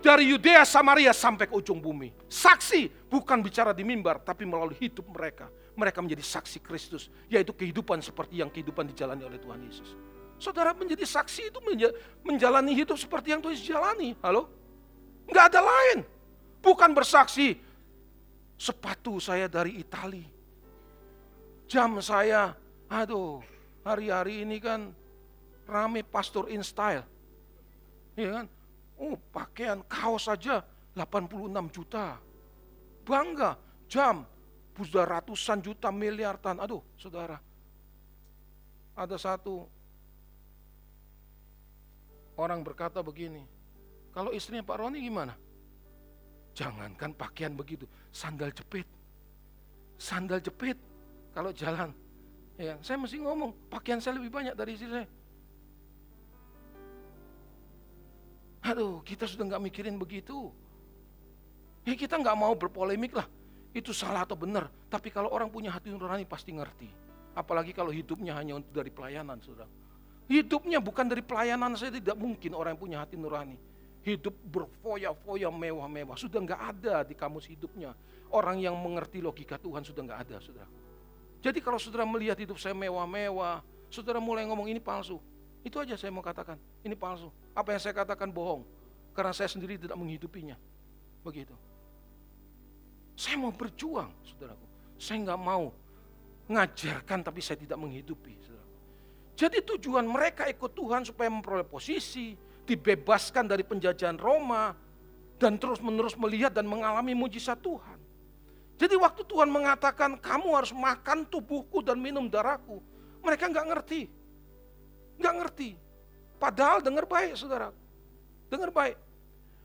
dari Yudea Samaria sampai ke ujung bumi. Saksi bukan bicara di mimbar tapi melalui hidup mereka. Mereka menjadi saksi Kristus, yaitu kehidupan seperti yang kehidupan dijalani oleh Tuhan Yesus. Saudara menjadi saksi itu menjalani hidup seperti yang Tuhan Yesus jalani. Halo? Enggak ada lain. Bukan bersaksi sepatu saya dari Itali. Jam saya, aduh, hari-hari ini kan rame pastor in style. Iya kan? Oh, pakaian kaos saja 86 juta. Bangga, jam sudah ratusan juta miliaran. Aduh, saudara. Ada satu orang berkata begini, kalau istrinya Pak Roni gimana? Jangankan pakaian begitu, sandal jepit. Sandal jepit kalau jalan. Ya, saya mesti ngomong, pakaian saya lebih banyak dari istri saya. Aduh, kita sudah nggak mikirin begitu. Ya kita nggak mau berpolemik lah. Itu salah atau benar. Tapi kalau orang punya hati nurani pasti ngerti. Apalagi kalau hidupnya hanya untuk dari pelayanan, saudara. Hidupnya bukan dari pelayanan saya tidak mungkin orang yang punya hati nurani. Hidup berfoya-foya mewah-mewah. Sudah nggak ada di kamus hidupnya. Orang yang mengerti logika Tuhan sudah nggak ada, saudara. Jadi kalau saudara melihat hidup saya mewah-mewah, saudara mulai ngomong ini palsu. Itu aja saya mau katakan, ini palsu. Apa yang saya katakan bohong. Karena saya sendiri tidak menghidupinya. Begitu. Saya mau berjuang, saudaraku. Saya nggak mau ngajarkan tapi saya tidak menghidupi. Saudaraku. Jadi tujuan mereka ikut Tuhan supaya memperoleh posisi, dibebaskan dari penjajahan Roma, dan terus menerus melihat dan mengalami mujizat Tuhan. Jadi waktu Tuhan mengatakan kamu harus makan tubuhku dan minum darahku. Mereka nggak ngerti. Nggak ngerti. Padahal dengar baik saudara. Dengar baik.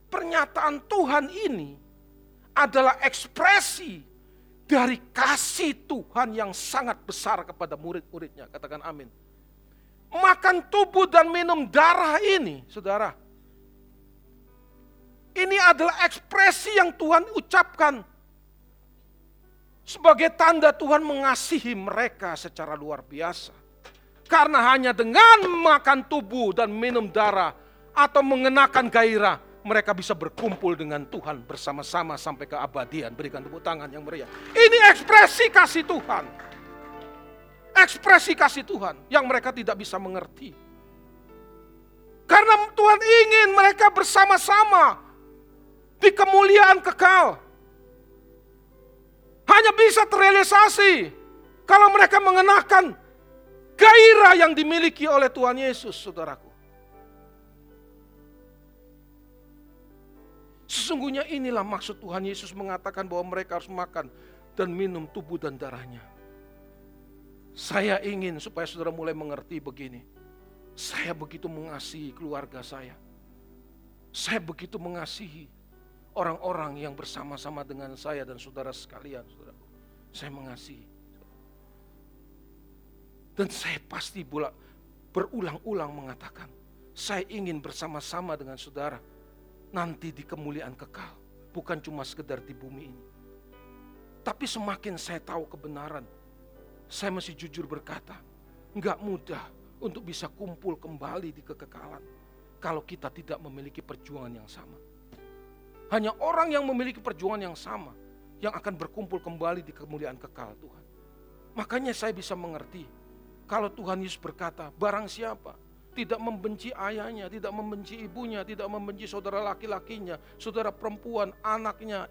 Pernyataan Tuhan ini adalah ekspresi dari kasih Tuhan yang sangat besar kepada murid-muridnya. Katakan amin. Makan tubuh dan minum darah ini, saudara. Ini adalah ekspresi yang Tuhan ucapkan sebagai tanda Tuhan mengasihi mereka secara luar biasa. Karena hanya dengan makan tubuh dan minum darah atau mengenakan gairah, mereka bisa berkumpul dengan Tuhan bersama-sama sampai ke abadian. Berikan tepuk tangan yang meriah. Ini ekspresi kasih Tuhan. Ekspresi kasih Tuhan yang mereka tidak bisa mengerti. Karena Tuhan ingin mereka bersama-sama di kemuliaan kekal hanya bisa terrealisasi kalau mereka mengenakan gairah yang dimiliki oleh Tuhan Yesus, saudaraku. Sesungguhnya inilah maksud Tuhan Yesus mengatakan bahwa mereka harus makan dan minum tubuh dan darahnya. Saya ingin supaya saudara mulai mengerti begini. Saya begitu mengasihi keluarga saya. Saya begitu mengasihi orang-orang yang bersama-sama dengan saya dan saudara sekalian, saudara. Saya mengasihi. Dan saya pasti pula berulang-ulang mengatakan, saya ingin bersama-sama dengan saudara nanti di kemuliaan kekal, bukan cuma sekedar di bumi ini. Tapi semakin saya tahu kebenaran, saya masih jujur berkata, nggak mudah untuk bisa kumpul kembali di kekekalan kalau kita tidak memiliki perjuangan yang sama. Hanya orang yang memiliki perjuangan yang sama yang akan berkumpul kembali di kemuliaan kekal Tuhan. Makanya saya bisa mengerti kalau Tuhan Yesus berkata, barang siapa tidak membenci ayahnya, tidak membenci ibunya, tidak membenci saudara laki-lakinya, saudara perempuan, anaknya,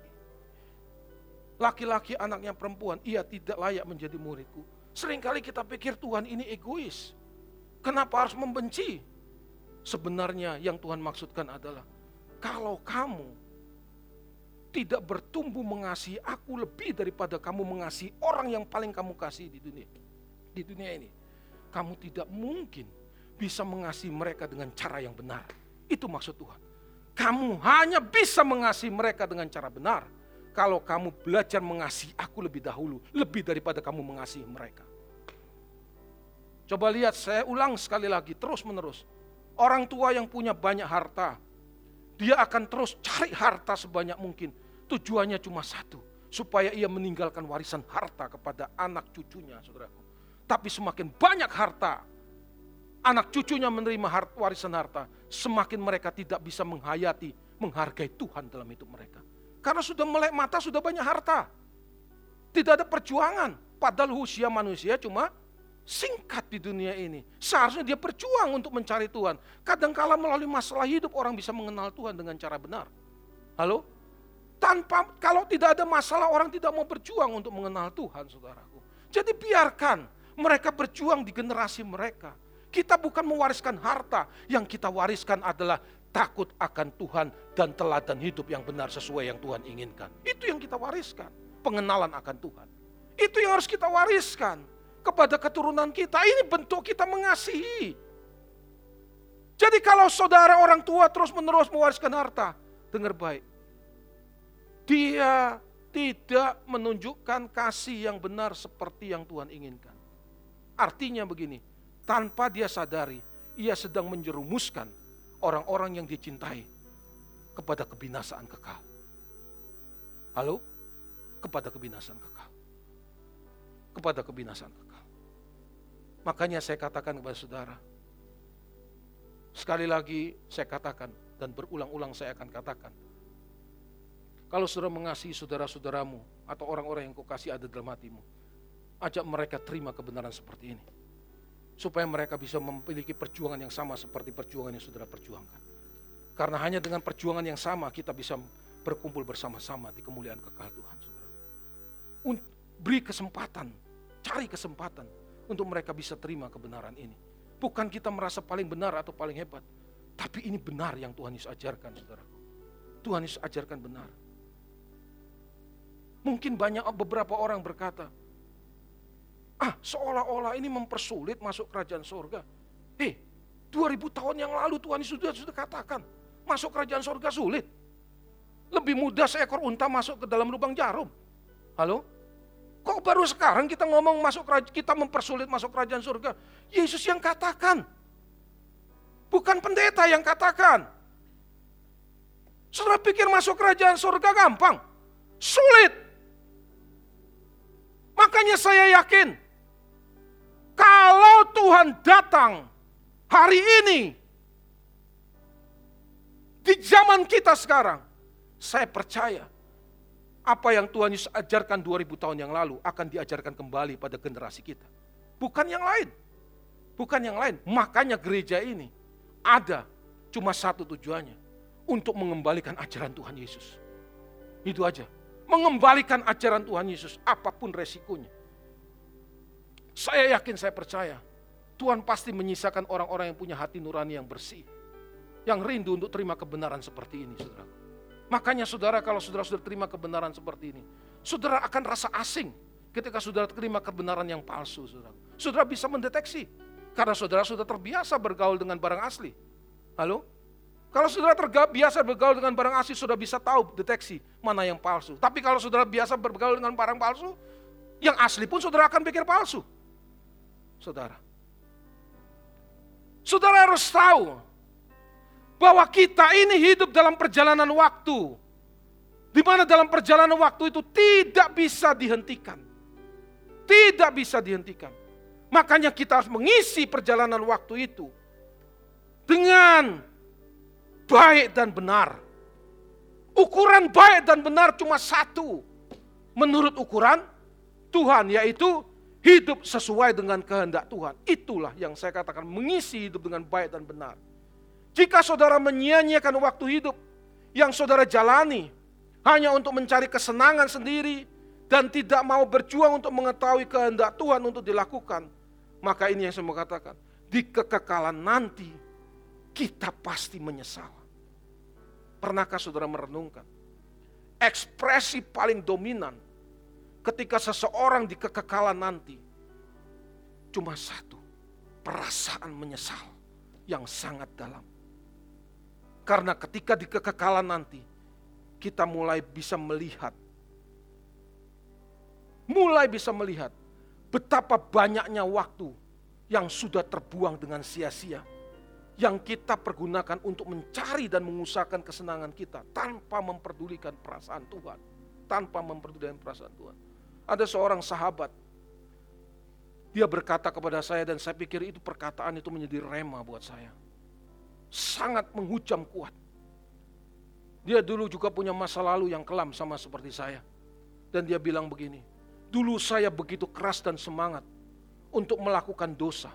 laki-laki anaknya perempuan, ia tidak layak menjadi muridku. Seringkali kita pikir Tuhan ini egois. Kenapa harus membenci? Sebenarnya yang Tuhan maksudkan adalah, kalau kamu tidak bertumbuh mengasihi aku lebih daripada kamu mengasihi orang yang paling kamu kasih di dunia. Di dunia ini. Kamu tidak mungkin bisa mengasihi mereka dengan cara yang benar. Itu maksud Tuhan. Kamu hanya bisa mengasihi mereka dengan cara benar kalau kamu belajar mengasihi aku lebih dahulu, lebih daripada kamu mengasihi mereka. Coba lihat, saya ulang sekali lagi, terus menerus. Orang tua yang punya banyak harta, dia akan terus cari harta sebanyak mungkin. Tujuannya cuma satu, supaya ia meninggalkan warisan harta kepada anak cucunya, saudaraku. Tapi semakin banyak harta, anak cucunya menerima harta, warisan harta, semakin mereka tidak bisa menghayati, menghargai Tuhan dalam hidup mereka. Karena sudah melek mata, sudah banyak harta. Tidak ada perjuangan. Padahal usia manusia cuma singkat di dunia ini. Seharusnya dia berjuang untuk mencari Tuhan. Kadangkala melalui masalah hidup orang bisa mengenal Tuhan dengan cara benar. Halo? Tanpa kalau tidak ada masalah orang tidak mau berjuang untuk mengenal Tuhan, saudaraku. Jadi biarkan mereka berjuang di generasi mereka. Kita bukan mewariskan harta, yang kita wariskan adalah takut akan Tuhan dan teladan hidup yang benar sesuai yang Tuhan inginkan. Itu yang kita wariskan, pengenalan akan Tuhan. Itu yang harus kita wariskan kepada keturunan kita. Ini bentuk kita mengasihi. Jadi kalau saudara orang tua terus-menerus mewariskan harta, dengar baik. Dia tidak menunjukkan kasih yang benar seperti yang Tuhan inginkan. Artinya begini, tanpa dia sadari, ia sedang menjerumuskan orang-orang yang dicintai kepada kebinasaan kekal. Halo? Kepada kebinasaan kekal. Kepada kebinasaan kekal. Makanya saya katakan kepada saudara, sekali lagi saya katakan dan berulang-ulang saya akan katakan, kalau saudara mengasihi saudara-saudaramu atau orang-orang yang kau kasih ada dalam hatimu, ajak mereka terima kebenaran seperti ini. Supaya mereka bisa memiliki perjuangan yang sama seperti perjuangan yang saudara perjuangkan. Karena hanya dengan perjuangan yang sama kita bisa berkumpul bersama-sama di kemuliaan kekal Tuhan. Saudara. Beri kesempatan, cari kesempatan untuk mereka bisa terima kebenaran ini. Bukan kita merasa paling benar atau paling hebat, tapi ini benar yang Tuhan Yesus ajarkan, saudaraku. Tuhan Yesus ajarkan benar. Mungkin banyak beberapa orang berkata, ah seolah-olah ini mempersulit masuk kerajaan surga. Hei, 2000 tahun yang lalu Tuhan Yesus sudah, sudah katakan, masuk kerajaan surga sulit. Lebih mudah seekor unta masuk ke dalam lubang jarum. Halo? Kok baru sekarang kita ngomong masuk kita mempersulit masuk kerajaan surga? Yesus yang katakan. Bukan pendeta yang katakan. Saudara pikir masuk kerajaan surga gampang? Sulit. Makanya saya yakin kalau Tuhan datang hari ini di zaman kita sekarang, saya percaya apa yang Tuhan Yesus ajarkan 2000 tahun yang lalu akan diajarkan kembali pada generasi kita. Bukan yang lain. Bukan yang lain. Makanya gereja ini ada cuma satu tujuannya. Untuk mengembalikan ajaran Tuhan Yesus. Itu aja. Mengembalikan ajaran Tuhan Yesus apa pun resikonya. Saya yakin, saya percaya. Tuhan pasti menyisakan orang-orang yang punya hati nurani yang bersih. Yang rindu untuk terima kebenaran seperti ini, saudara. Makanya saudara kalau saudara sudah terima kebenaran seperti ini, saudara akan rasa asing ketika saudara terima kebenaran yang palsu. Saudara, saudara bisa mendeteksi karena saudara sudah terbiasa bergaul dengan barang asli. Halo? Kalau saudara terbiasa bergaul dengan barang asli, sudah bisa tahu deteksi mana yang palsu. Tapi kalau saudara biasa bergaul dengan barang palsu, yang asli pun saudara akan pikir palsu. Saudara. Saudara harus tahu bahwa kita ini hidup dalam perjalanan waktu. Di mana dalam perjalanan waktu itu tidak bisa dihentikan. Tidak bisa dihentikan. Makanya kita harus mengisi perjalanan waktu itu dengan baik dan benar. Ukuran baik dan benar cuma satu. Menurut ukuran Tuhan yaitu hidup sesuai dengan kehendak Tuhan. Itulah yang saya katakan mengisi hidup dengan baik dan benar. Jika saudara menyia-nyiakan waktu hidup yang saudara jalani hanya untuk mencari kesenangan sendiri dan tidak mau berjuang untuk mengetahui kehendak Tuhan untuk dilakukan, maka ini yang saya mau katakan, di kekekalan nanti kita pasti menyesal. Pernahkah saudara merenungkan? Ekspresi paling dominan ketika seseorang di kekekalan nanti cuma satu, perasaan menyesal yang sangat dalam. Karena ketika di kekekalan nanti kita mulai bisa melihat mulai bisa melihat betapa banyaknya waktu yang sudah terbuang dengan sia-sia yang kita pergunakan untuk mencari dan mengusahakan kesenangan kita tanpa memperdulikan perasaan Tuhan, tanpa memperdulikan perasaan Tuhan. Ada seorang sahabat, dia berkata kepada saya dan saya pikir itu perkataan itu menjadi rema buat saya. Sangat menghujam kuat. Dia dulu juga punya masa lalu yang kelam sama seperti saya. Dan dia bilang begini, dulu saya begitu keras dan semangat untuk melakukan dosa.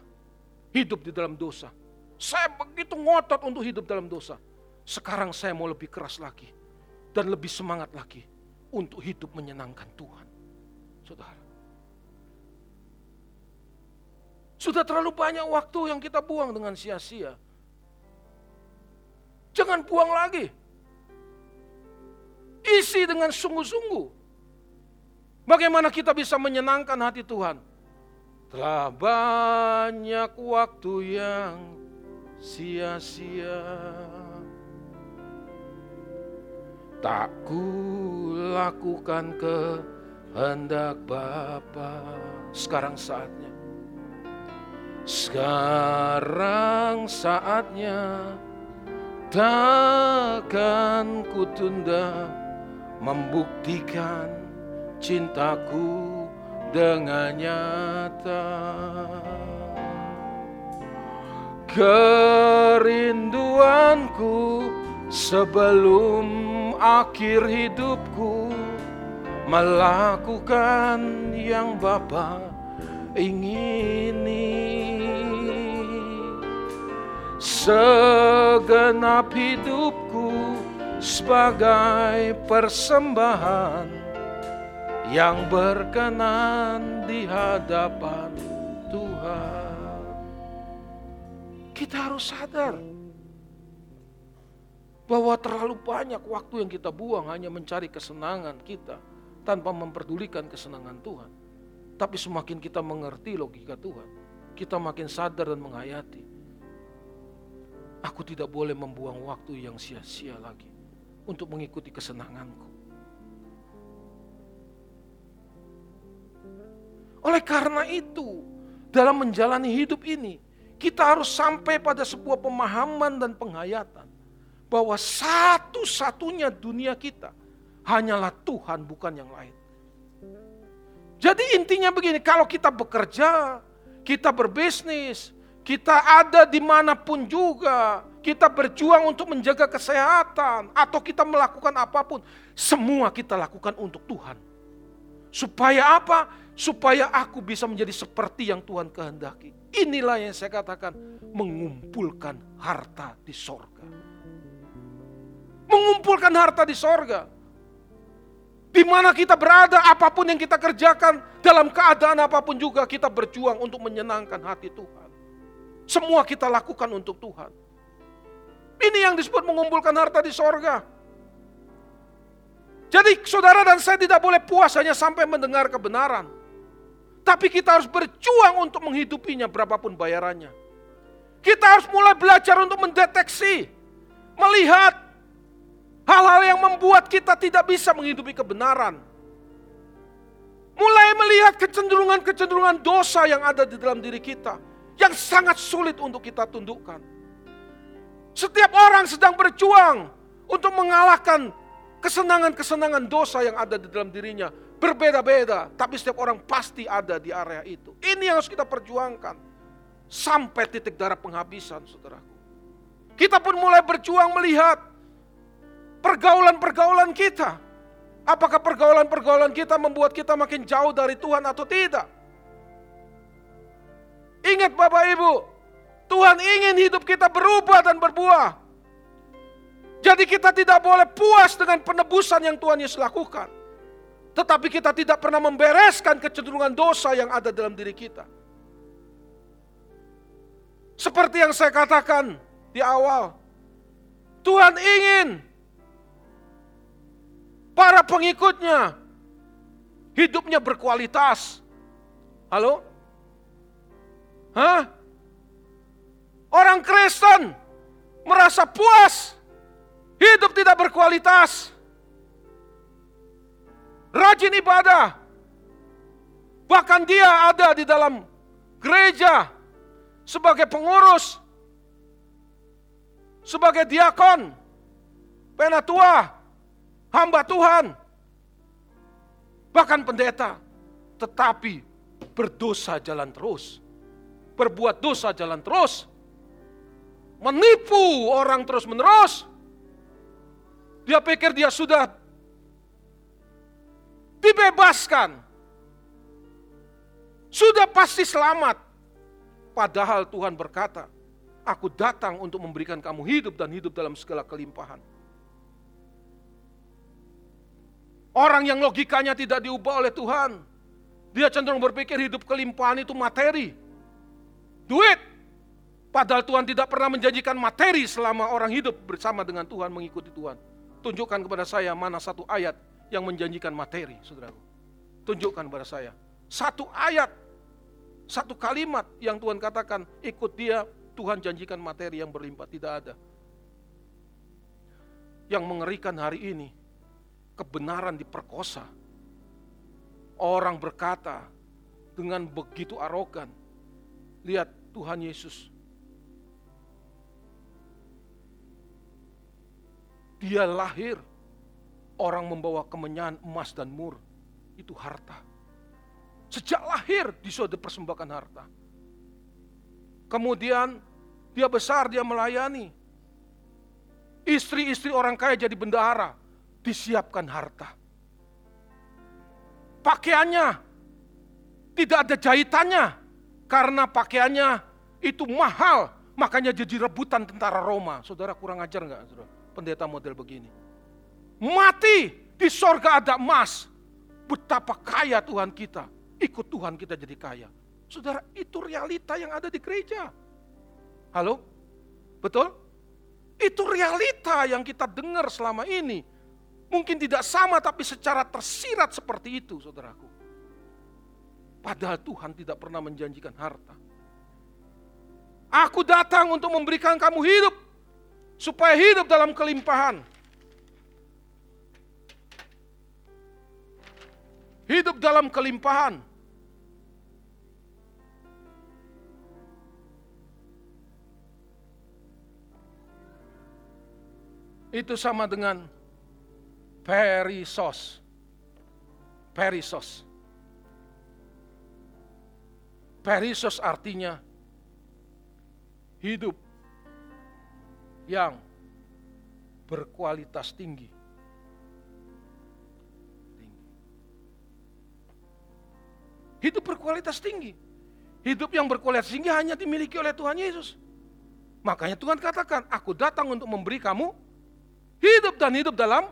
Hidup di dalam dosa saya begitu ngotot untuk hidup dalam dosa. Sekarang saya mau lebih keras lagi. Dan lebih semangat lagi. Untuk hidup menyenangkan Tuhan. Saudara. Sudah terlalu banyak waktu yang kita buang dengan sia-sia. Jangan buang lagi. Isi dengan sungguh-sungguh. Bagaimana kita bisa menyenangkan hati Tuhan? Telah banyak waktu yang sia-sia Tak ku lakukan kehendak Bapa Sekarang saatnya Sekarang saatnya Takkan ku tunda Membuktikan cintaku dengan nyata. Kerinduanku sebelum akhir hidupku melakukan yang Bapa ingini segenap hidupku sebagai persembahan yang berkenan di hadapan Tuhan. Kita harus sadar bahwa terlalu banyak waktu yang kita buang hanya mencari kesenangan kita tanpa memperdulikan kesenangan Tuhan. Tapi semakin kita mengerti logika Tuhan, kita makin sadar dan menghayati. Aku tidak boleh membuang waktu yang sia-sia lagi untuk mengikuti kesenanganku. Oleh karena itu, dalam menjalani hidup ini, kita harus sampai pada sebuah pemahaman dan penghayatan bahwa satu-satunya dunia kita hanyalah Tuhan bukan yang lain. Jadi intinya begini, kalau kita bekerja, kita berbisnis, kita ada di mana pun juga, kita berjuang untuk menjaga kesehatan, atau kita melakukan apa pun, semua kita lakukan untuk Tuhan. Supaya apa? Supaya aku bisa menjadi seperti yang Tuhan kehendaki. Inilah yang saya katakan mengumpulkan harta di sorga. Mengumpulkan harta di sorga. Di mana kita berada, apa pun yang kita kerjakan, dalam keadaan apa pun juga kita berjuang untuk menyenangkan hati Tuhan. Semua kita lakukan untuk Tuhan. Ini yang disebut mengumpulkan harta di sorga. Jadi saudara dan saya tidak boleh puas hanya sampai mendengar kebenaran. Tapi kita harus berjuang untuk menghidupinya berapapun bayarannya. Kita harus mulai belajar untuk mendeteksi, melihat hal-hal yang membuat kita tidak bisa menghidupi kebenaran. Mulai melihat kecenderungan-kecenderungan dosa yang ada di dalam diri kita, yang sangat sulit untuk kita tundukkan. Setiap orang sedang berjuang untuk mengalahkan kesenangan-kesenangan dosa yang ada di dalam dirinya Berbeda-beda, tapi setiap orang pasti ada di area itu. Ini yang harus kita perjuangkan. Sampai titik darah penghabisan, saudaraku. Kita pun mulai berjuang melihat pergaulan-pergaulan kita. Apakah pergaulan-pergaulan kita membuat kita makin jauh dari Tuhan atau tidak? Ingat Bapak Ibu, Tuhan ingin hidup kita berubah dan berbuah. Jadi kita tidak boleh puas dengan penebusan yang Tuhan Yesus lakukan. Tetapi kita tidak pernah membereskan kecenderungan dosa yang ada dalam diri kita. Seperti yang saya katakan di awal, Tuhan ingin para pengikutnya hidupnya berkualitas. Halo? Hah? Orang Kristen merasa puas, hidup tidak berkualitas, rajin ibadah, bahkan dia ada di dalam gereja sebagai pengurus, sebagai diakon, penatua, hamba Tuhan, bahkan pendeta, tetapi berdosa jalan terus, berbuat dosa jalan terus, menipu orang terus-menerus. Dia pikir dia sudah dibebaskan. Sudah pasti selamat. Padahal Tuhan berkata, aku datang untuk memberikan kamu hidup dan hidup dalam segala kelimpahan. Orang yang logikanya tidak diubah oleh Tuhan, dia cenderung berpikir hidup kelimpahan itu materi, duit, Padahal Tuhan tidak pernah menjanjikan materi selama orang hidup bersama dengan Tuhan mengikuti Tuhan. Tunjukkan kepada saya mana satu ayat yang menjanjikan materi, saudaraku. Tunjukkan kepada saya. Satu ayat, satu kalimat yang Tuhan katakan, ikut dia, Tuhan janjikan materi yang berlimpah. Tidak ada. Yang mengerikan hari ini, kebenaran diperkosa. Orang berkata dengan begitu arogan, lihat Tuhan Yesus Dia lahir, orang membawa kemenyan emas dan mur, itu harta. Sejak lahir di sudah persembahkan harta. Kemudian dia besar, dia melayani. Istri-istri orang kaya jadi bendahara, disiapkan harta. Pakaiannya tidak ada jahitannya karena pakaiannya itu mahal, makanya jadi rebutan tentara Roma. Saudara kurang ajar nggak? Saudara? pendeta model begini. Mati di sorga ada emas. Betapa kaya Tuhan kita. Ikut Tuhan kita jadi kaya. Saudara, itu realita yang ada di gereja. Halo? Betul? Itu realita yang kita dengar selama ini. Mungkin tidak sama tapi secara tersirat seperti itu saudaraku. Padahal Tuhan tidak pernah menjanjikan harta. Aku datang untuk memberikan kamu hidup supaya hidup dalam kelimpahan. Hidup dalam kelimpahan. Itu sama dengan perisos. Perisos. Perisos artinya hidup yang berkualitas tinggi. Hidup berkualitas tinggi. Hidup yang berkualitas tinggi hanya dimiliki oleh Tuhan Yesus. Makanya Tuhan katakan, aku datang untuk memberi kamu hidup dan hidup dalam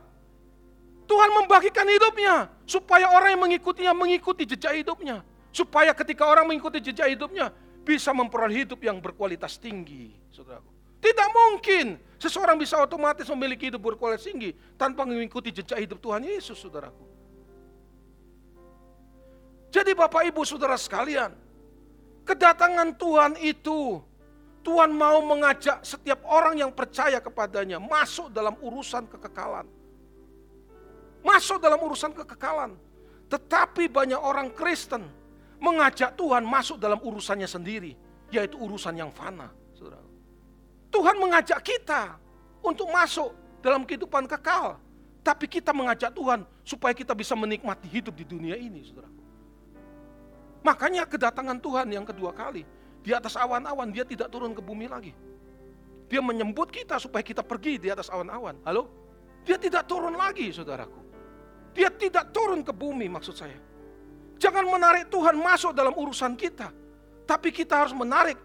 Tuhan membagikan hidupnya supaya orang yang mengikutinya mengikuti jejak hidupnya. Supaya ketika orang mengikuti jejak hidupnya bisa memperoleh hidup yang berkualitas tinggi, saudaraku. Tidak mungkin seseorang bisa otomatis memiliki hidup berkualitas tinggi tanpa mengikuti jejak hidup Tuhan Yesus, saudaraku. Jadi Bapak Ibu Saudara sekalian, kedatangan Tuhan itu, Tuhan mau mengajak setiap orang yang percaya kepadanya masuk dalam urusan kekekalan. Masuk dalam urusan kekekalan. Tetapi banyak orang Kristen mengajak Tuhan masuk dalam urusannya sendiri, yaitu urusan yang fana. Tuhan mengajak kita untuk masuk dalam kehidupan kekal. Tapi kita mengajak Tuhan supaya kita bisa menikmati hidup di dunia ini, saudara. Makanya kedatangan Tuhan yang kedua kali, di atas awan-awan, dia tidak turun ke bumi lagi. Dia menyebut kita supaya kita pergi di atas awan-awan. Halo? Dia tidak turun lagi, saudaraku. Dia tidak turun ke bumi maksud saya. Jangan menarik Tuhan masuk dalam urusan kita. Tapi kita harus menarik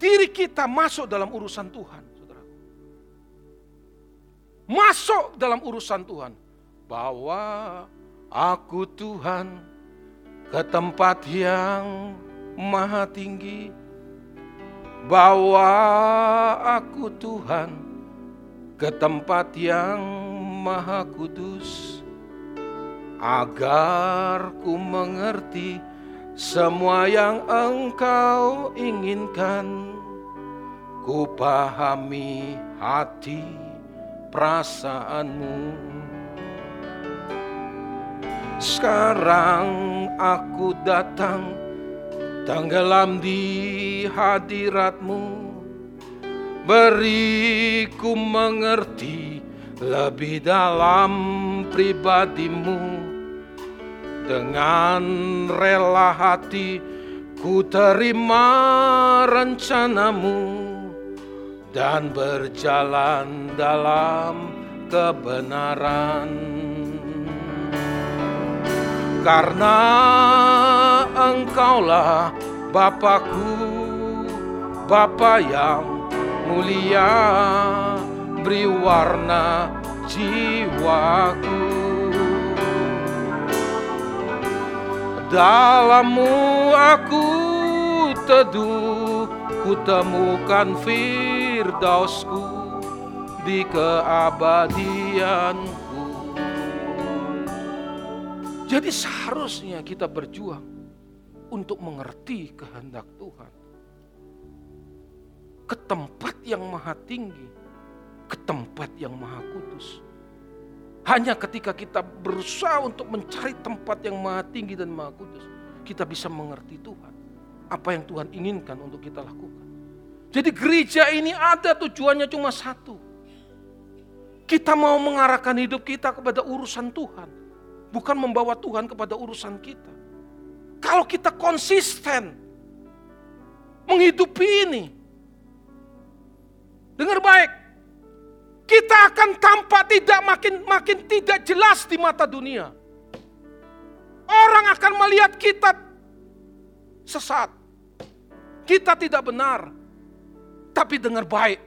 diri kita masuk dalam urusan Tuhan, saudara. Masuk dalam urusan Tuhan. Bawa aku Tuhan ke tempat yang maha tinggi. Bawa aku Tuhan ke tempat yang maha kudus. Agar ku mengerti semua yang engkau inginkan. Ku pahami hati perasaanmu. Sekarang aku datang Tenggelam di hadiratmu. Beriku mengerti lebih dalam pribadimu dengan rela hati ku terima rencanamu dan berjalan dalam kebenaran. Karena engkaulah Bapakku, Bapa yang mulia, beri warna jiwaku. Dalammu aku teduh, ku temukan firdausku di keabadianku. Jadi seharusnya kita berjuang untuk mengerti kehendak Tuhan. Ke tempat yang maha tinggi, ke tempat yang maha kudus. Hanya ketika kita berusaha untuk mencari tempat yang maha tinggi dan maha kudus, kita bisa mengerti Tuhan. Apa yang Tuhan inginkan untuk kita lakukan. Jadi gereja ini ada tujuannya cuma satu. Kita mau mengarahkan hidup kita kepada urusan Tuhan. Bukan membawa Tuhan kepada urusan kita. Kalau kita konsisten menghidupi ini. Dengar baik, kita akan tampak tidak makin makin tidak jelas di mata dunia. Orang akan melihat kita sesat. Kita tidak benar. Tapi dengar baik,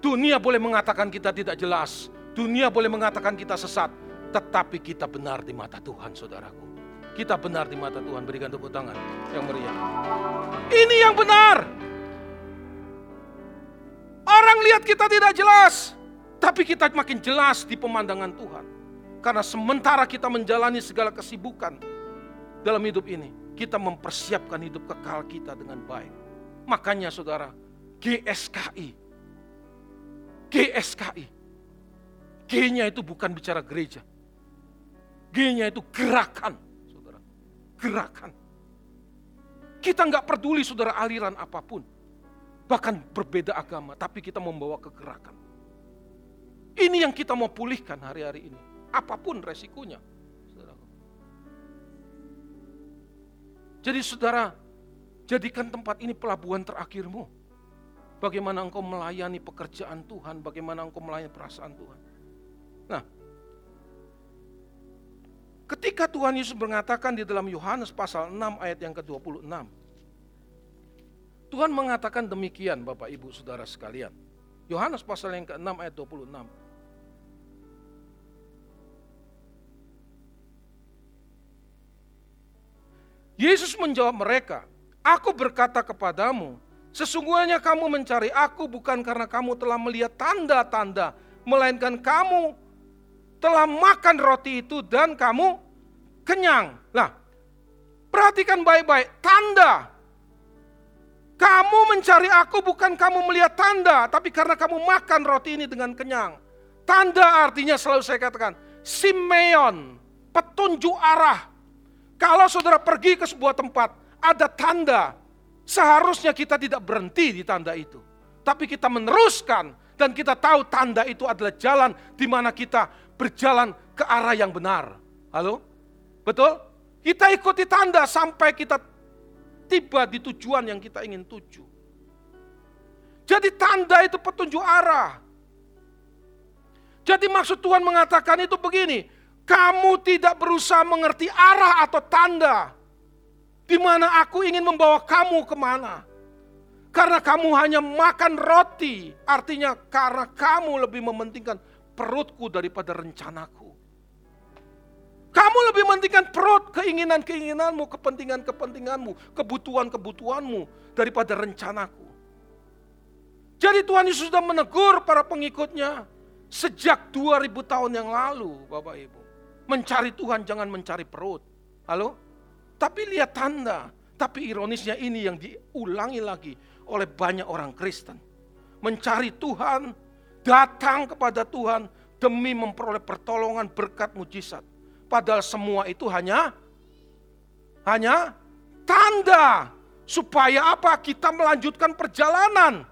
dunia boleh mengatakan kita tidak jelas. Dunia boleh mengatakan kita sesat. Tetapi kita benar di mata Tuhan, saudaraku. Kita benar di mata Tuhan. Berikan tepuk tangan yang meriah. Ini yang benar. Orang lihat kita tidak jelas. Tapi kita makin jelas di pemandangan Tuhan. Karena sementara kita menjalani segala kesibukan dalam hidup ini, kita mempersiapkan hidup kekal kita dengan baik. Makanya saudara, GSKI. GSKI. G-nya itu bukan bicara gereja. G-nya itu gerakan, saudara. Gerakan. Kita nggak peduli saudara aliran apa pun. Bahkan berbeda agama, tapi kita membawa kegerakan. Ini yang kita mau pulihkan hari-hari ini. Apa pun resikonya. Jadi saudara, jadikan tempat ini pelabuhan terakhirmu. Bagaimana engkau melayani pekerjaan Tuhan, bagaimana engkau melayani perasaan Tuhan. Nah, ketika Tuhan Yesus mengatakan di dalam Yohanes pasal 6 ayat yang ke-26. Tuhan mengatakan demikian Bapak Ibu Saudara sekalian. Yohanes pasal yang ke-6 ayat 26. Yesus menjawab mereka, Aku berkata kepadamu, sesungguhnya kamu mencari aku bukan karena kamu telah melihat tanda-tanda, melainkan kamu telah makan roti itu dan kamu kenyang. Lah, perhatikan baik-baik, tanda. Kamu mencari aku bukan kamu melihat tanda, tapi karena kamu makan roti ini dengan kenyang. Tanda artinya selalu saya katakan, Simeon, petunjuk arah, kalau saudara pergi ke sebuah tempat, ada tanda, seharusnya kita tidak berhenti di tanda itu. Tapi kita meneruskan dan kita tahu tanda itu adalah jalan di mana kita berjalan ke arah yang benar. Halo? Betul? Kita ikuti tanda sampai kita tiba di tujuan yang kita ingin tuju. Jadi tanda itu petunjuk arah. Jadi maksud Tuhan mengatakan itu begini, kamu tidak berusaha mengerti arah atau tanda. Di mana aku ingin membawa kamu ke mana. Karena kamu hanya makan roti, artinya karena kamu lebih mementingkan perutku daripada rencanaku. Kamu lebih mementingkan perut, keinginan-keinginanmu, kepentingan-kepentinganmu, kebutuhan-kebutuhanmu daripada rencanaku. Jadi Tuhan Yesus sudah menegur para pengikutnya sejak 2000 tahun yang lalu, Bapak Ibu. Mencari Tuhan jangan mencari perut. Halo? Tapi lihat tanda. Tapi ironisnya ini yang diulangi lagi oleh banyak orang Kristen. Mencari Tuhan, datang kepada Tuhan demi memperoleh pertolongan berkat mujizat. Padahal semua itu hanya hanya tanda supaya apa? Kita melanjutkan perjalanan.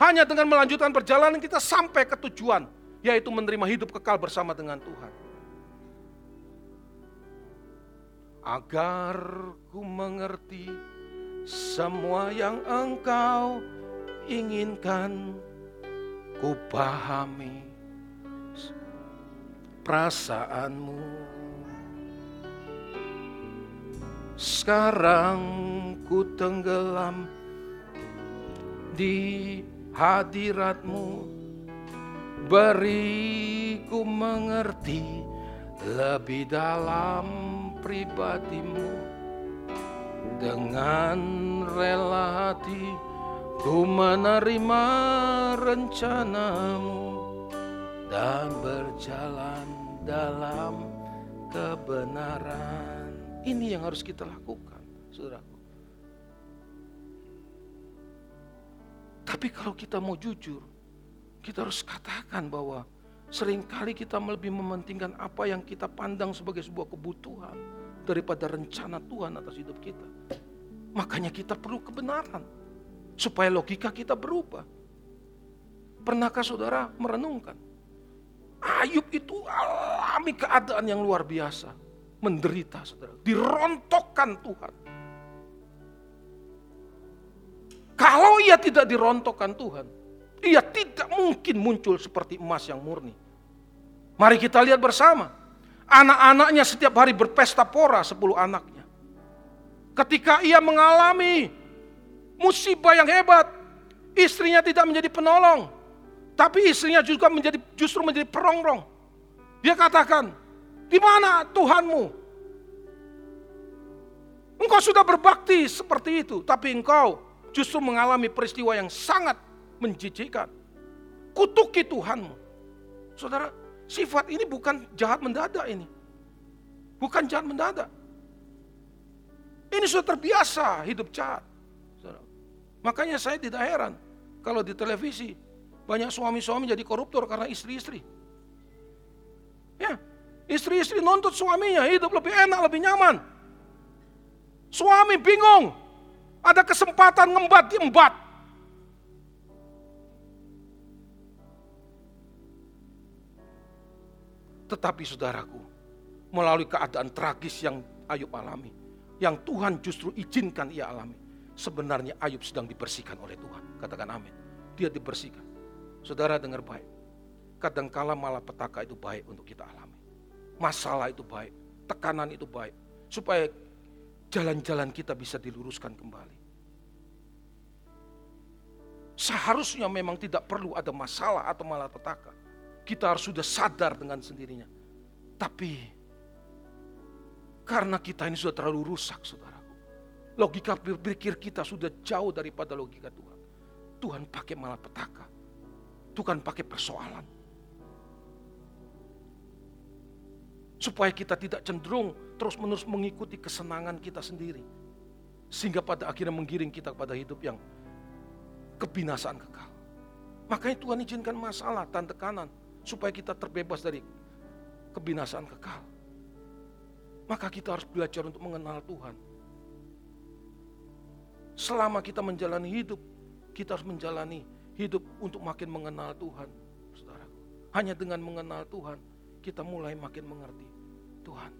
Hanya dengan melanjutkan perjalanan kita sampai ke tujuan, yaitu menerima hidup kekal bersama dengan Tuhan. Agar ku mengerti semua yang engkau inginkan, ku pahami perasaanmu. Sekarang ku tenggelam di hadiratmu Beriku mengerti lebih dalam pribadimu Dengan rela hati ku menerima rencanamu Dan berjalan dalam kebenaran ini yang harus kita lakukan, saudaraku. Tapi kalau kita mau jujur, kita harus katakan bahwa sering kali kita lebih mementingkan apa yang kita pandang sebagai sebuah kebutuhan daripada rencana Tuhan atas hidup kita. Makanya kita perlu kebenaran supaya logika kita berubah. Pernahkah saudara merenungkan? Ayub itu alami keadaan yang luar biasa menderita, saudara. Dirontokkan Tuhan. Kalau ia tidak dirontokkan Tuhan, ia tidak mungkin muncul seperti emas yang murni. Mari kita lihat bersama. Anak-anaknya setiap hari berpesta pora, sepuluh anaknya. Ketika ia mengalami musibah yang hebat, istrinya tidak menjadi penolong, tapi istrinya juga menjadi justru menjadi perongrong. Dia katakan, di mana Tuhanmu? Engkau sudah berbakti seperti itu, tapi engkau justru mengalami peristiwa yang sangat menjijikkan. Kutuki Tuhanmu. Saudara, sifat ini bukan jahat mendadak ini. Bukan jahat mendadak. Ini sudah terbiasa hidup jahat. Makanya saya tidak heran kalau di televisi banyak suami-suami jadi koruptor karena istri-istri. Ya, Istri-istri nuntut suaminya hidup lebih enak, lebih nyaman. Suami bingung. Ada kesempatan ngembat, diembat. Tetapi saudaraku, melalui keadaan tragis yang Ayub alami, yang Tuhan justru izinkan ia alami, sebenarnya Ayub sedang dibersihkan oleh Tuhan. Katakan amin. Dia dibersihkan. Saudara dengar baik. Kadangkala malah petaka itu baik untuk kita alami masalah itu baik, tekanan itu baik, supaya jalan-jalan kita bisa diluruskan kembali. Seharusnya memang tidak perlu ada masalah atau malapetaka. Kita harus sudah sadar dengan sendirinya. Tapi karena kita ini sudah terlalu rusak, saudaraku. Logika berpikir kita sudah jauh daripada logika Tuhan. Tuhan pakai malapetaka. Tuhan pakai persoalan Supaya kita tidak cenderung terus-menerus mengikuti kesenangan kita sendiri. Sehingga pada akhirnya menggiring kita kepada hidup yang kebinasaan kekal. Makanya Tuhan izinkan masalah dan tekanan supaya kita terbebas dari kebinasaan kekal. Maka kita harus belajar untuk mengenal Tuhan. Selama kita menjalani hidup, kita harus menjalani hidup untuk makin mengenal Tuhan. Saudaraku. Hanya dengan mengenal Tuhan, kita mulai makin mengerti. Tuhan,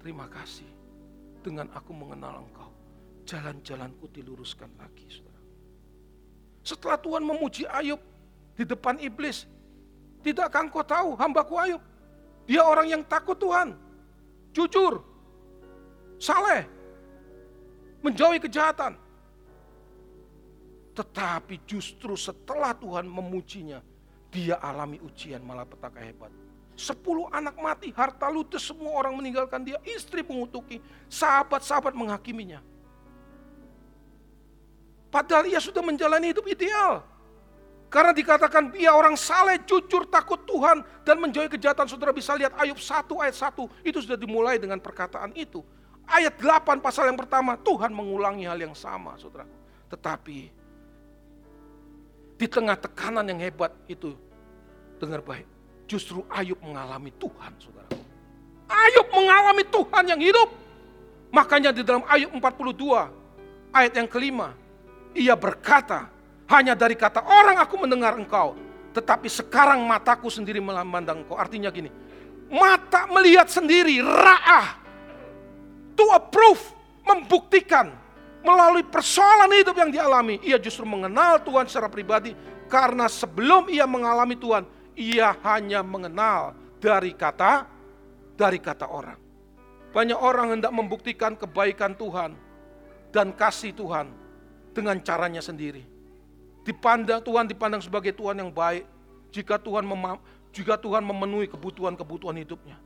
terima kasih. Dengan aku mengenal Engkau, jalan-jalanku diluruskan lagi, saudara. Setelah Tuhan memuji Ayub di depan iblis, tidakkah engkau tahu hambaku Ayub? Dia orang yang takut Tuhan, jujur, saleh. menjauhi kejahatan. Tetapi justru setelah Tuhan memujinya, dia alami ujian malapetaka hebat. Sepuluh anak mati, harta ludes, semua orang meninggalkan dia, istri mengutuki, sahabat-sahabat menghakiminya. Padahal ia sudah menjalani hidup ideal. Karena dikatakan dia orang saleh, jujur, takut Tuhan, dan menjauhi kejahatan. Saudara bisa lihat Ayub 1 ayat 1, itu sudah dimulai dengan perkataan itu. Ayat 8 pasal yang pertama, Tuhan mengulangi hal yang sama, saudara. Tetapi, di tengah tekanan yang hebat itu, dengar baik, justru Ayub mengalami Tuhan, saudara. Ayub mengalami Tuhan yang hidup. Makanya di dalam Ayub 42, ayat yang kelima, ia berkata, hanya dari kata orang aku mendengar engkau, tetapi sekarang mataku sendiri memandang engkau. Artinya gini, mata melihat sendiri, ra'ah, to approve, membuktikan melalui persoalan hidup yang dialami. Ia justru mengenal Tuhan secara pribadi karena sebelum ia mengalami Tuhan, ia hanya mengenal dari kata dari kata orang. Banyak orang hendak membuktikan kebaikan Tuhan dan kasih Tuhan dengan caranya sendiri. Dipandang Tuhan dipandang sebagai Tuhan yang baik jika Tuhan mem, jika Tuhan memenuhi kebutuhan-kebutuhan hidupnya.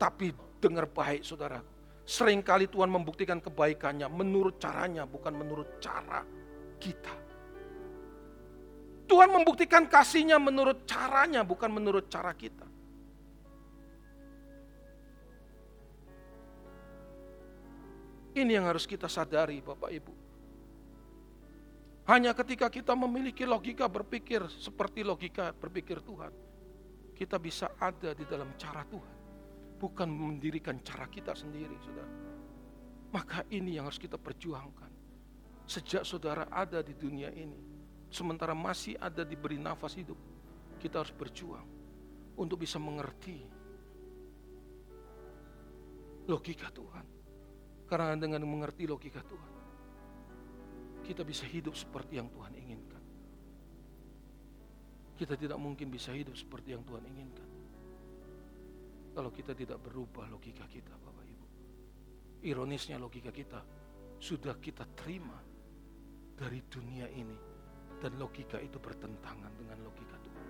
Tapi dengar baik saudara, sering kali Tuhan membuktikan kebaikannya menurut caranya bukan menurut cara kita. Tuhan membuktikan kasihnya menurut caranya bukan menurut cara kita. Ini yang harus kita sadari Bapak Ibu. Hanya ketika kita memiliki logika berpikir seperti logika berpikir Tuhan, kita bisa ada di dalam cara Tuhan, bukan mendirikan cara kita sendiri, saudara. Maka ini yang harus kita perjuangkan. Sejak saudara ada di dunia ini, sementara masih ada diberi nafas hidup, kita harus berjuang untuk bisa mengerti logika Tuhan. Karena dengan mengerti logika Tuhan, kita bisa hidup seperti yang Tuhan inginkan. Kita tidak mungkin bisa hidup seperti yang Tuhan inginkan. Kalau kita tidak berubah logika kita, Bapak Ibu. Ironisnya logika kita sudah kita terima dari dunia ini. Dan logika itu bertentangan dengan logika Tuhan.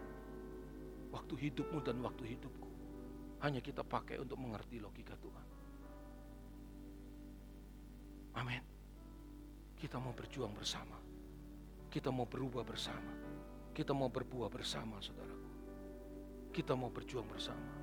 Waktu hidupmu dan waktu hidupku. Hanya kita pakai untuk mengerti logika Tuhan. Amin. Kita mau berjuang bersama. Kita mau berubah bersama. Kita mau berbuah bersama, saudaraku. Kita mau berjuang bersama.